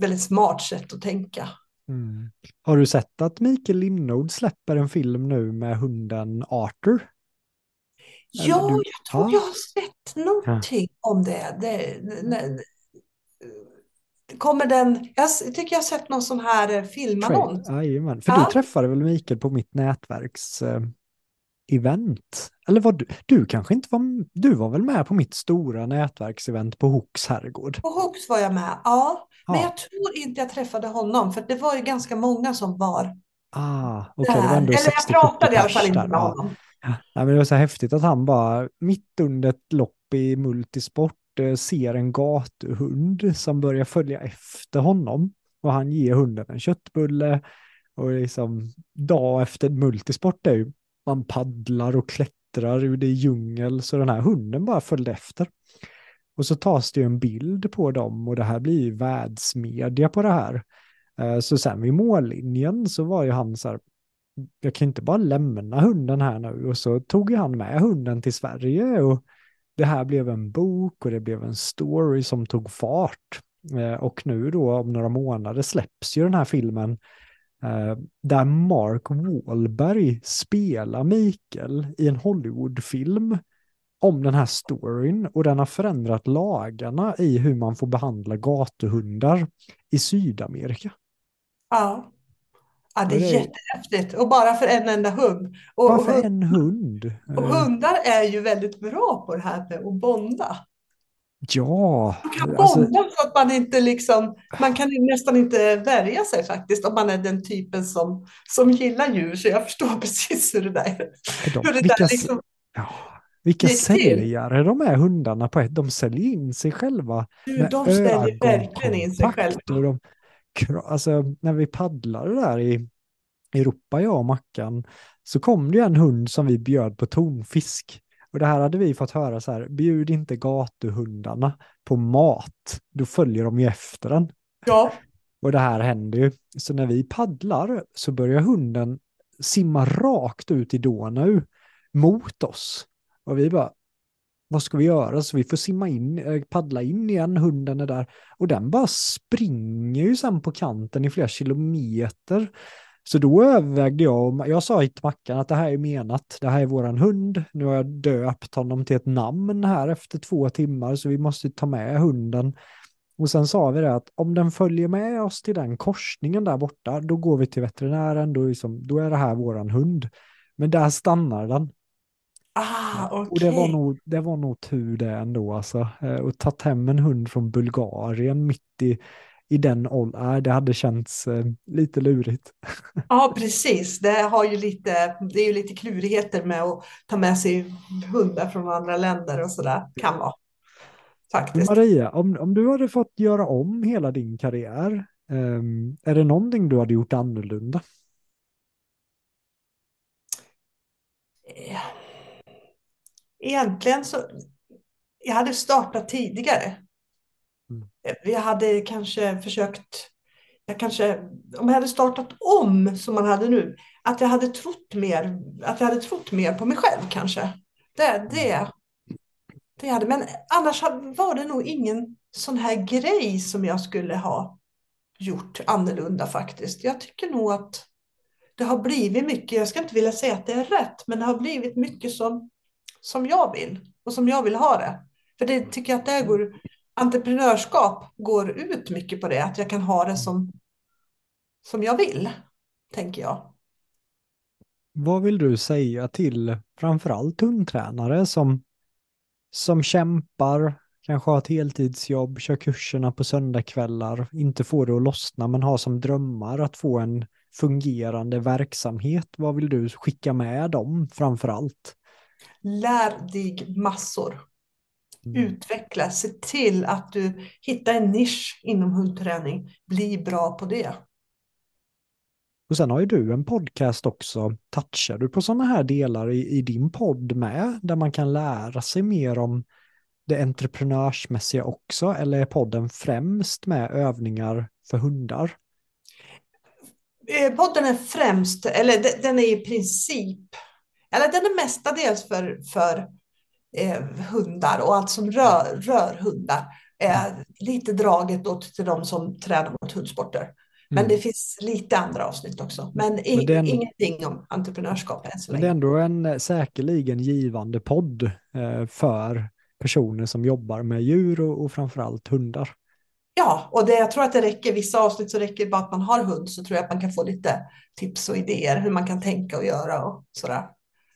väldigt smart sätt att tänka. Mm. Har du sett att Mikael Linnod släpper en film nu med hunden Arthur? Ja, du- jag tror ja. jag har sett någonting om det. det, det kommer den, jag tycker jag har sett någon sån här eh, filmannons. Jajamän. För Ja. du träffade väl Mikael på mitt nätverks eh, event? Eller var du, du kanske inte var, du var väl med på mitt stora nätverksevent på Hooks herrgård? På Hooks var jag med, ja. Men Ja. jag tror inte jag träffade honom, för det var ju ganska många som var Ah, var där. Eller 60-70 jag pratade i alla fall inte med honom. Ja, men det var så häftigt att han bara mitt under ett lopp i multisport eh, ser en gatuhund som börjar följa efter honom och han ger hunden en köttbulle och liksom dag efter multisport är ju man paddlar och klättrar ur det djungel så den här hunden bara följde efter. Och så tas det ju en bild på dem och det här blir ju världsmedia på det här. Eh, så sen vid mållinjen så var ju han så här, jag kan inte bara lämna hunden här nu. Och så tog ju han med hunden till Sverige och det här blev en bok och det blev en story som tog fart. Eh, och nu då om några månader släpps ju den här filmen eh, där Mark Wahlberg spelar Mikael i en Hollywoodfilm om den här storyn och den har förändrat lagarna i hur man får behandla gatuhundar i Sydamerika. Ja. Ja, det är jättehäftigt. Och bara för en enda hund. Och, Varför hund- en hund? och Eh, hundar är ju väldigt bra på det här med att bonda. Ja, Man kan alltså, bonda så att man inte liksom, man kan nästan inte värja sig faktiskt om man är den typen som, som gillar djur. Så jag förstår precis hur det där, de, hur det vilka, där s- liksom, ja, vilka säljare de är hundarna på ett. De säljer in sig själva du, de ställer verkligen in sig själva. de, alltså, när vi paddlade där i Europa, jag och Mackan, så kom det ju en hund som vi bjöd på tonfisk. Och det här hade vi fått höra så här, bjud inte gatuhundarna på mat, då följer de ju efter den. Ja, Och det här händer ju. Så när vi paddlar så börjar hunden simma rakt ut i Donau mot oss. Och vi bara, vad ska vi göra? Så vi får simma in, eh, paddla in igen, hunden är där. Och den bara springer ju sen på kanten i flera kilometer. Så då övervägde jag, och jag sa till Mackan att det här är menat, det här är våran hund. Nu har jag döpt honom till ett namn här efter två timmar, så vi måste ta med hunden. Och sen sa vi det att om den följer med oss till den korsningen där borta, då går vi till veterinären, då liksom, då är det här våran hund. Men där stannar den ah, okej. Och det var, nog, det var nog tur det ändå alltså. Eh, Och tagit hem en hund från Bulgarien mitt i, i den åldern, det hade känts eh, lite lurigt. Ja, precis. Det, har ju lite, det är ju lite klurigheter med att ta med sig hundar från andra länder och sådär. Kan vara. Faktiskt. Maria, om, om du hade fått göra om hela din karriär, ehm, är det någonting du hade gjort annorlunda? Eh, Egentligen så, jag hade startat tidigare. Mm. Jag hade kanske försökt, jag kanske, om jag hade startat om som man hade nu, att jag hade trott mer, att jag hade trott mer på mig själv kanske. Det, det, det hade, men annars var det nog ingen sån här grej som jag skulle ha gjort annorlunda faktiskt. Jag tycker nog att det har blivit mycket, jag ska inte vilja säga att det är rätt, men det har blivit mycket som, som jag vill och som jag vill ha det. För det tycker jag att det går, entreprenörskap går ut mycket på det, att jag kan ha det som, som jag vill, tänker jag. Vad vill du säga till framförallt hundtränare som, som kämpar, kanske har ett heltidsjobb, kör kurserna på söndagskvällar, inte får det att lossna men har som drömmar att få en fungerande verksamhet. Vad vill du skicka med dem framförallt? Lär dig massor. Mm. Utveckla, se till att du hittar en nisch inom hundträning. Bli bra på det. Och sen har ju du en podcast också. Touchar du på sådana här delar i, i din podd med, där man kan lära sig mer om det entreprenörsmässiga också, eller är podden främst med övningar för hundar? Eh, Podden är främst, eller de- den är i princip, eller den är mestadels för, för eh, hundar och allt som rör, rör hundar. Eh, lite draget åt till de som tränar mot hundsporter. Men det finns lite andra avsnitt också. Men, i, Men ändå- ingenting om entreprenörskap än så Men det är länge. ändå en eh, säkerligen givande podd eh, för personer som jobbar med djur och, och framförallt hundar. Ja, och det, jag tror att det räcker. Vissa avsnitt så räcker det bara att man har hund så tror jag att man kan få lite tips och idéer hur man kan tänka och göra och sådär.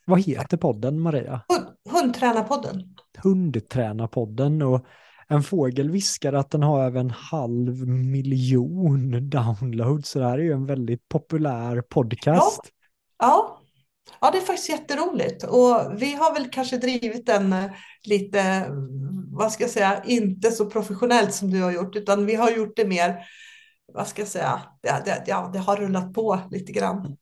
Vad heter podden Maria? Hund, hundtränarpodden. Hundtränarpodden och en fågel viskar att den har över en halv miljon downloads. Så det här är ju en väldigt populär podcast. Ja, ja, det är faktiskt jätteroligt. Och vi har väl kanske drivit den eh, lite, mm, vad ska jag säga, inte så professionellt som du har gjort, utan vi har gjort det mer, vad ska jag säga, det, det, ja, det har rullat på lite grann.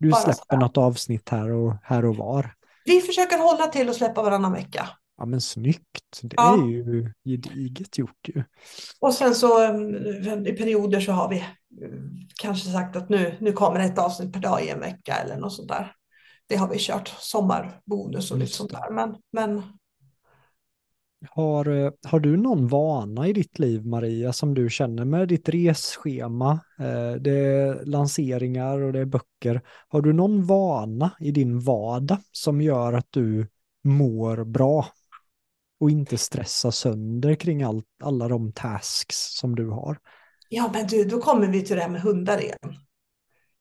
Du bara släpper något avsnitt här och, här och var. Vi försöker hålla till och släppa varannan vecka. Ja men snyggt, det Ja. är ju gediget gjort ju. Och sen så mm, i perioder så har vi mm, kanske sagt att nu, nu kommer ett avsnitt per dag i en vecka eller något sånt där. Det har vi kört, sommarbonus och lite Just sånt där. Men, men har, eh, har du någon vana i ditt liv Maria som du känner med ditt resschema? Eh, det är lanseringar och det är böcker. Har du någon vana i din vardag som gör att du mår bra? Och inte stressar sönder kring all, alla de tasks som du har. Ja, men du, då kommer vi till det här med hundar igen.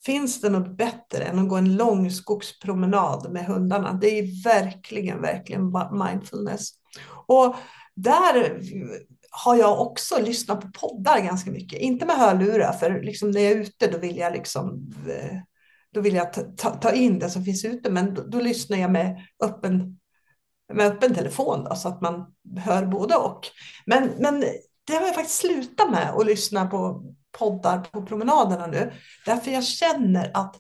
Finns det något bättre än att gå en lång skogspromenad med hundarna? Det är verkligen, verkligen mindfulness. Och där har jag också lyssnat på poddar ganska mycket. Inte med hörlurar, för liksom när jag är ute då vill jag liksom eh, då vill jag ta, ta, ta in det som finns ute, men då, då lyssnar jag med öppen, med öppen telefon då, så att man hör både och. Men, men det har jag faktiskt slutat med att lyssna på poddar på promenaderna nu. Därför jag känner att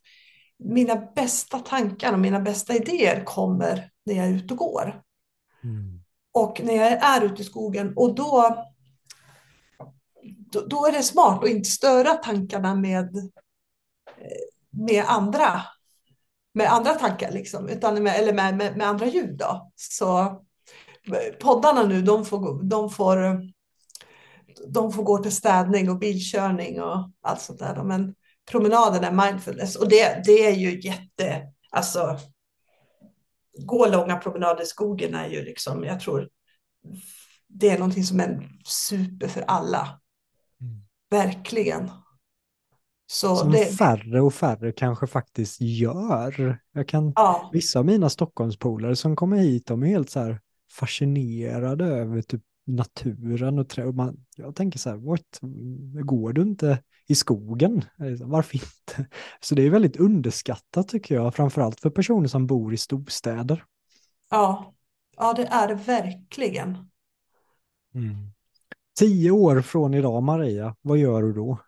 mina bästa tankar och mina bästa idéer kommer när jag är ute och går. Mm. Och när jag är ute i skogen och då, då, då är det smart att inte störa tankarna med, eh, med andra med andra tankar liksom, utan med, eller med, med, med andra ljud då. Så poddarna nu, de får, gå- de får de får gå till städning och bilkörning och allt sånt där. Men promenaden är mindfulness och det, det är ju jätte, alltså gå långa promenader i skogen är ju liksom, jag tror det är någonting som är super för alla. Mm. Verkligen. Så Som det, färre och färre kanske faktiskt gör. Jag kan, ja, vissa av mina Stockholmspolare som kommer hit, de är helt så här fascinerade över typ naturen och trä. Och man, jag tänker så här, what? går du inte i skogen? Varför inte? Så det är väldigt underskattat tycker jag, framförallt för personer som bor i storstäder. ja, ja, det är det verkligen. Tio år från idag, Maria, vad gör du då?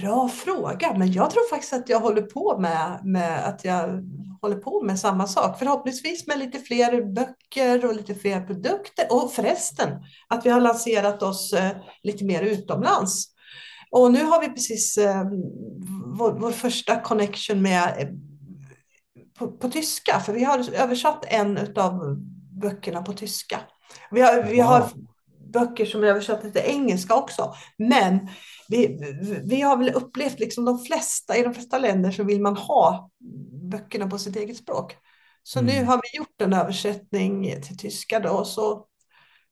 Bra fråga, men jag tror faktiskt att jag håller på med, med att jag håller på med samma sak. Förhoppningsvis med lite fler böcker och lite fler produkter. Och förresten, att vi har lanserat oss eh, lite mer utomlands. Och nu har vi precis eh, vår, vår första connection med eh, på, på tyska, för vi har översatt en av böckerna på tyska. Vi har, vi har böcker som är översatta till engelska också, men vi, vi har väl upplevt liksom de flesta, i de flesta länder så vill man ha böckerna på sitt eget språk. Så Mm. nu har vi gjort en översättning till tyska då, så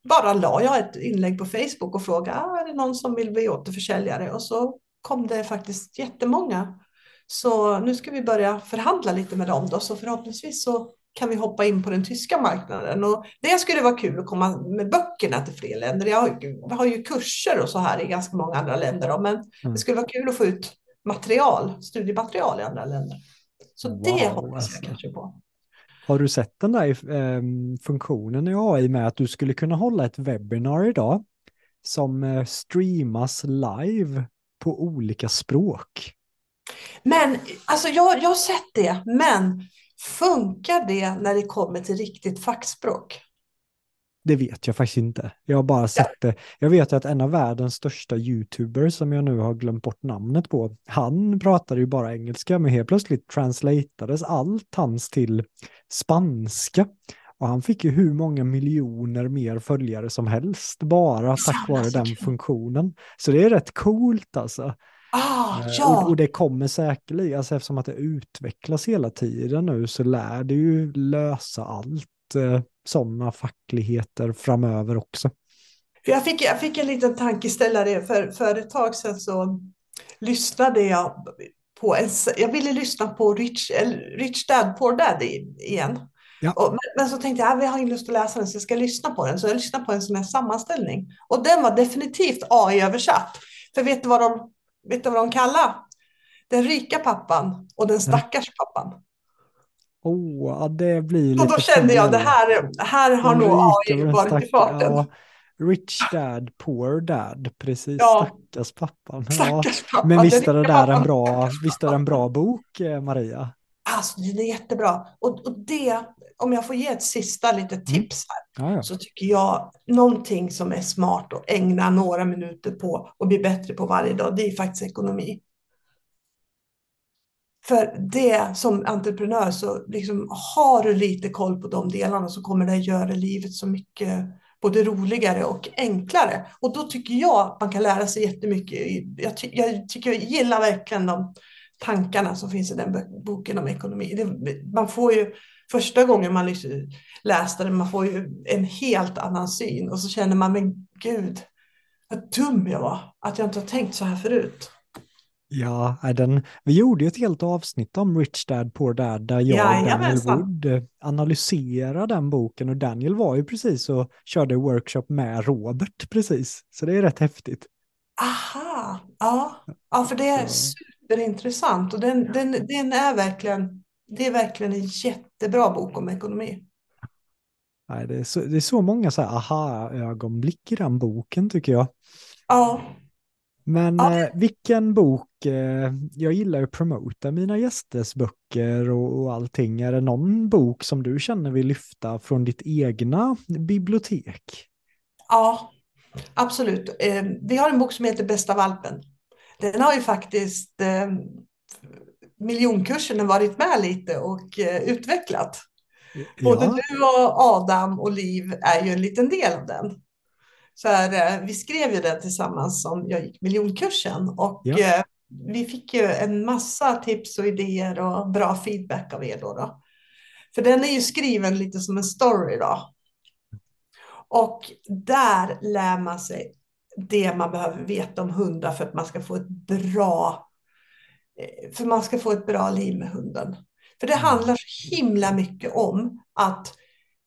bara la jag ett inlägg på Facebook och frågade, ah, är det någon som vill bli återförsäljare? Och så kom det faktiskt jättemånga. Så nu ska vi börja förhandla lite med dem då, så förhoppningsvis så kan vi hoppa in på den tyska marknaden. Och det skulle vara kul att komma med böckerna till fler länder. Jag har, jag har ju kurser och så här i ganska många andra länder, då, men Mm. det skulle vara kul att få ut material, studiematerial i andra länder. Så det Wow, hoppas alltså. jag kanske på. Har du sett den där eh, funktionen i AI med att du skulle kunna hålla ett webbinar idag som eh, streamas live på olika språk? Men alltså jag, jag har sett det, men funkar det när det kommer till riktigt fackspråk? Det vet jag faktiskt inte. Jag har bara sett det. Jag vet att en av världens största YouTubers som jag nu har glömt bort namnet på, han pratade ju bara engelska, men helt plötsligt translatades allt hans till spanska. Och han fick ju hur många miljoner mer följare som helst bara tack vare den funktionen. Så det är rätt coolt alltså. Ah, Eh, ja. Och, och det kommer säkerligen, alltså eftersom att det utvecklas hela tiden nu så lär det ju lösa allt eh, sådana fackligheter framöver också. Jag, fick, jag fick en liten tankeställare. För, för ett tag sedan så lyssnade jag på en, jag ville lyssna på Rich, Rich Dad Poor Dad igen. Ja. Och, men, men så tänkte jag, att jag har ingen lust att läsa den så jag ska lyssna på den. Så jag lyssnade på en sån här sammanställning. Och den var definitivt AI-översatt. För vet du vad de, vet du vad de kallar den rika pappan och den stackars pappan? Åh, ja, det blir Och lite då kände jag, det här, här har nog AI och varit i farten. ja, Rich dad, poor dad, precis, Ja. stackars pappan. Ja. Stackars pappa. Men visst är det där en pappan. bra, visst är en bra bok, eh, Maria? Alltså, den är jättebra. Och, och det, om jag får ge ett sista litet tips här, ja. så tycker jag någonting som är smart att ägna några minuter på och bli bättre på varje dag, det är faktiskt ekonomi. För det som entreprenör så liksom har du lite koll på de delarna så kommer det göra livet så mycket både roligare och enklare. Och då tycker jag att man kan lära sig jättemycket. Jag, ty jag tycker jag gillar verkligen de tankarna som finns i den boken om ekonomi. Det, man får ju första gången man liksom läste den, man får ju en helt annan syn och så känner man, men gud, vad dum jag var, att jag inte har tänkt så här förut. Ja, den, vi gjorde ju ett helt avsnitt om Rich Dad Poor Dad där jag och Daniel. Wood eh, analyserar den boken och Daniel var ju precis och körde workshop med Robert precis. Så det är rätt häftigt. Aha, ja, ja för det är Så- superintressant och den, den, den är verkligen, det är verkligen en jättebra bok om ekonomi. Nej, det, är så, det är så många så aha-ögonblick i den boken tycker jag. Ja, Men Ja. eh, vilken bok, eh, jag gillar ju att promota mina gästers böcker och, och allting. Är det någon bok som du känner vill lyfta från ditt egna bibliotek? ja, absolut. Eh, vi har en bok som heter Bästa valpen. Den har ju faktiskt eh, miljonkursen varit med lite och eh, utvecklat. Både Ja, du och Adam och Liv är ju en liten del av den. Så här, eh, vi skrev ju den tillsammans som jag gick miljonkursen och Ja. eh, vi fick ju en massa tips och idéer och bra feedback av er då. då. För den är ju skriven lite som en story då. Och där lär man sig det man behöver veta om hundar för att man ska få ett bra eh, för man ska få ett bra liv med hunden. För det Mm. handlar så himla mycket om att,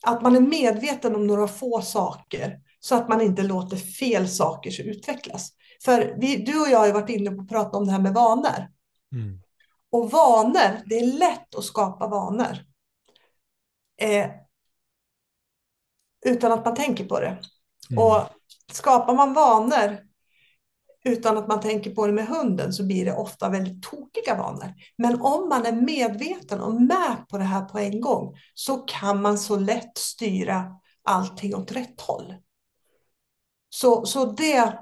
att man är medveten om några få saker så att man inte låter fel saker utvecklas. För vi, du och jag har ju varit inne på att prata om det här med vanor. Mm. Och vanor, det är lätt att skapa vanor. Eh, utan att man tänker på det. Mm. Och skapar man vanor utan att man tänker på det med hunden så blir det ofta väldigt tokiga vanor. Men om man är medveten och med på det här på en gång så kan man så lätt styra allting åt rätt håll. Så, så det,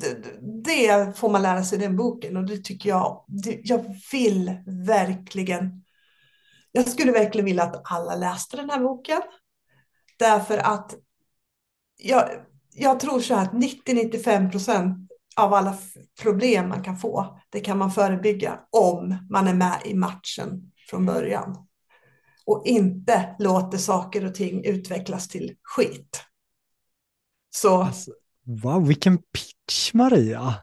det, det får man lära sig i den boken och det tycker jag, det, jag vill verkligen, jag skulle verkligen vilja att alla läste den här boken. Därför att jag, jag tror så här att 90-95 procent av alla problem man kan få, det kan man förebygga om man är med i matchen från början. Och inte låter saker och ting utvecklas till skit. Så Alltså, wow, vilken pitch Maria!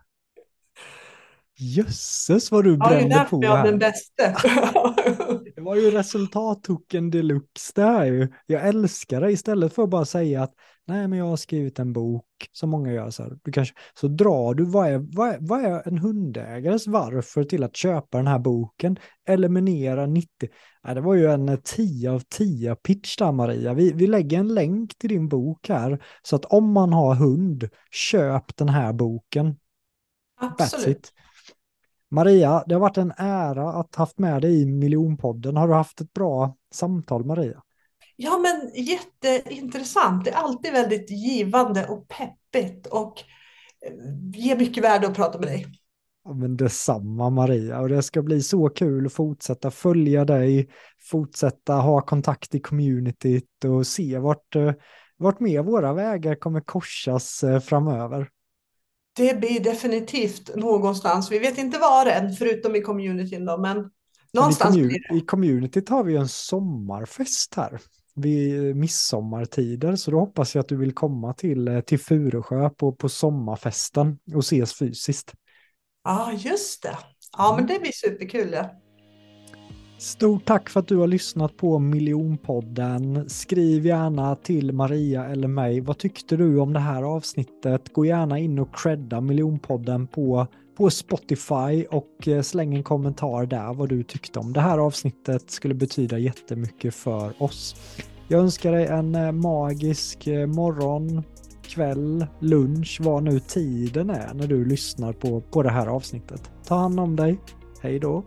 Jösses vad du ja, det är brände därför på jag är den här. Det var ju resultattoken deluxe det här ju. Jag älskar det istället för att bara säga att nej men jag har skrivit en bok som många gör så här. Du kanske, så drar du vad är, vad, är, vad är en hundägares varför till att köpa den här boken? Eliminera 90. Nej, det var ju en 10 av 10 pitch där Maria. Vi, vi lägger en länk till din bok här så att om man har hund, köp den här boken. That's Absolut. Maria, det har varit en ära att haft med dig i miljonpodden. Har du haft ett bra samtal Maria? Ja, men jätteintressant. Det är alltid väldigt givande och peppigt och eh, ger mycket värde att prata med dig. Ja, men detsamma Maria och det ska bli så kul att fortsätta följa dig, fortsätta ha kontakt i communityt och se vart, eh, vart mer våra vägar kommer korsas eh, framöver. Det blir definitivt någonstans. Vi vet inte var än, förutom i communityn då, men någonstans men i, blir det. I communityt har vi en sommarfest här vid midsommartider, så då hoppas jag att du vill komma till, eh, till Furusjö på, på sommarfesten och ses fysiskt. Ja, just det. Ja, men det blir superkul. Ja. Stort tack för att du har lyssnat på Miljonpodden. Skriv gärna till Maria eller mig. Vad tyckte du om det här avsnittet? Gå gärna in och credda Miljonpodden på, på Spotify och eh, släng en kommentar där vad du tyckte om det här avsnittet. skulle betyda jättemycket för oss. Jag önskar dig en eh, magisk eh, morgon, kväll, lunch, vad nu tiden är när du lyssnar på, på det här avsnittet. Ta hand om dig. Hej då!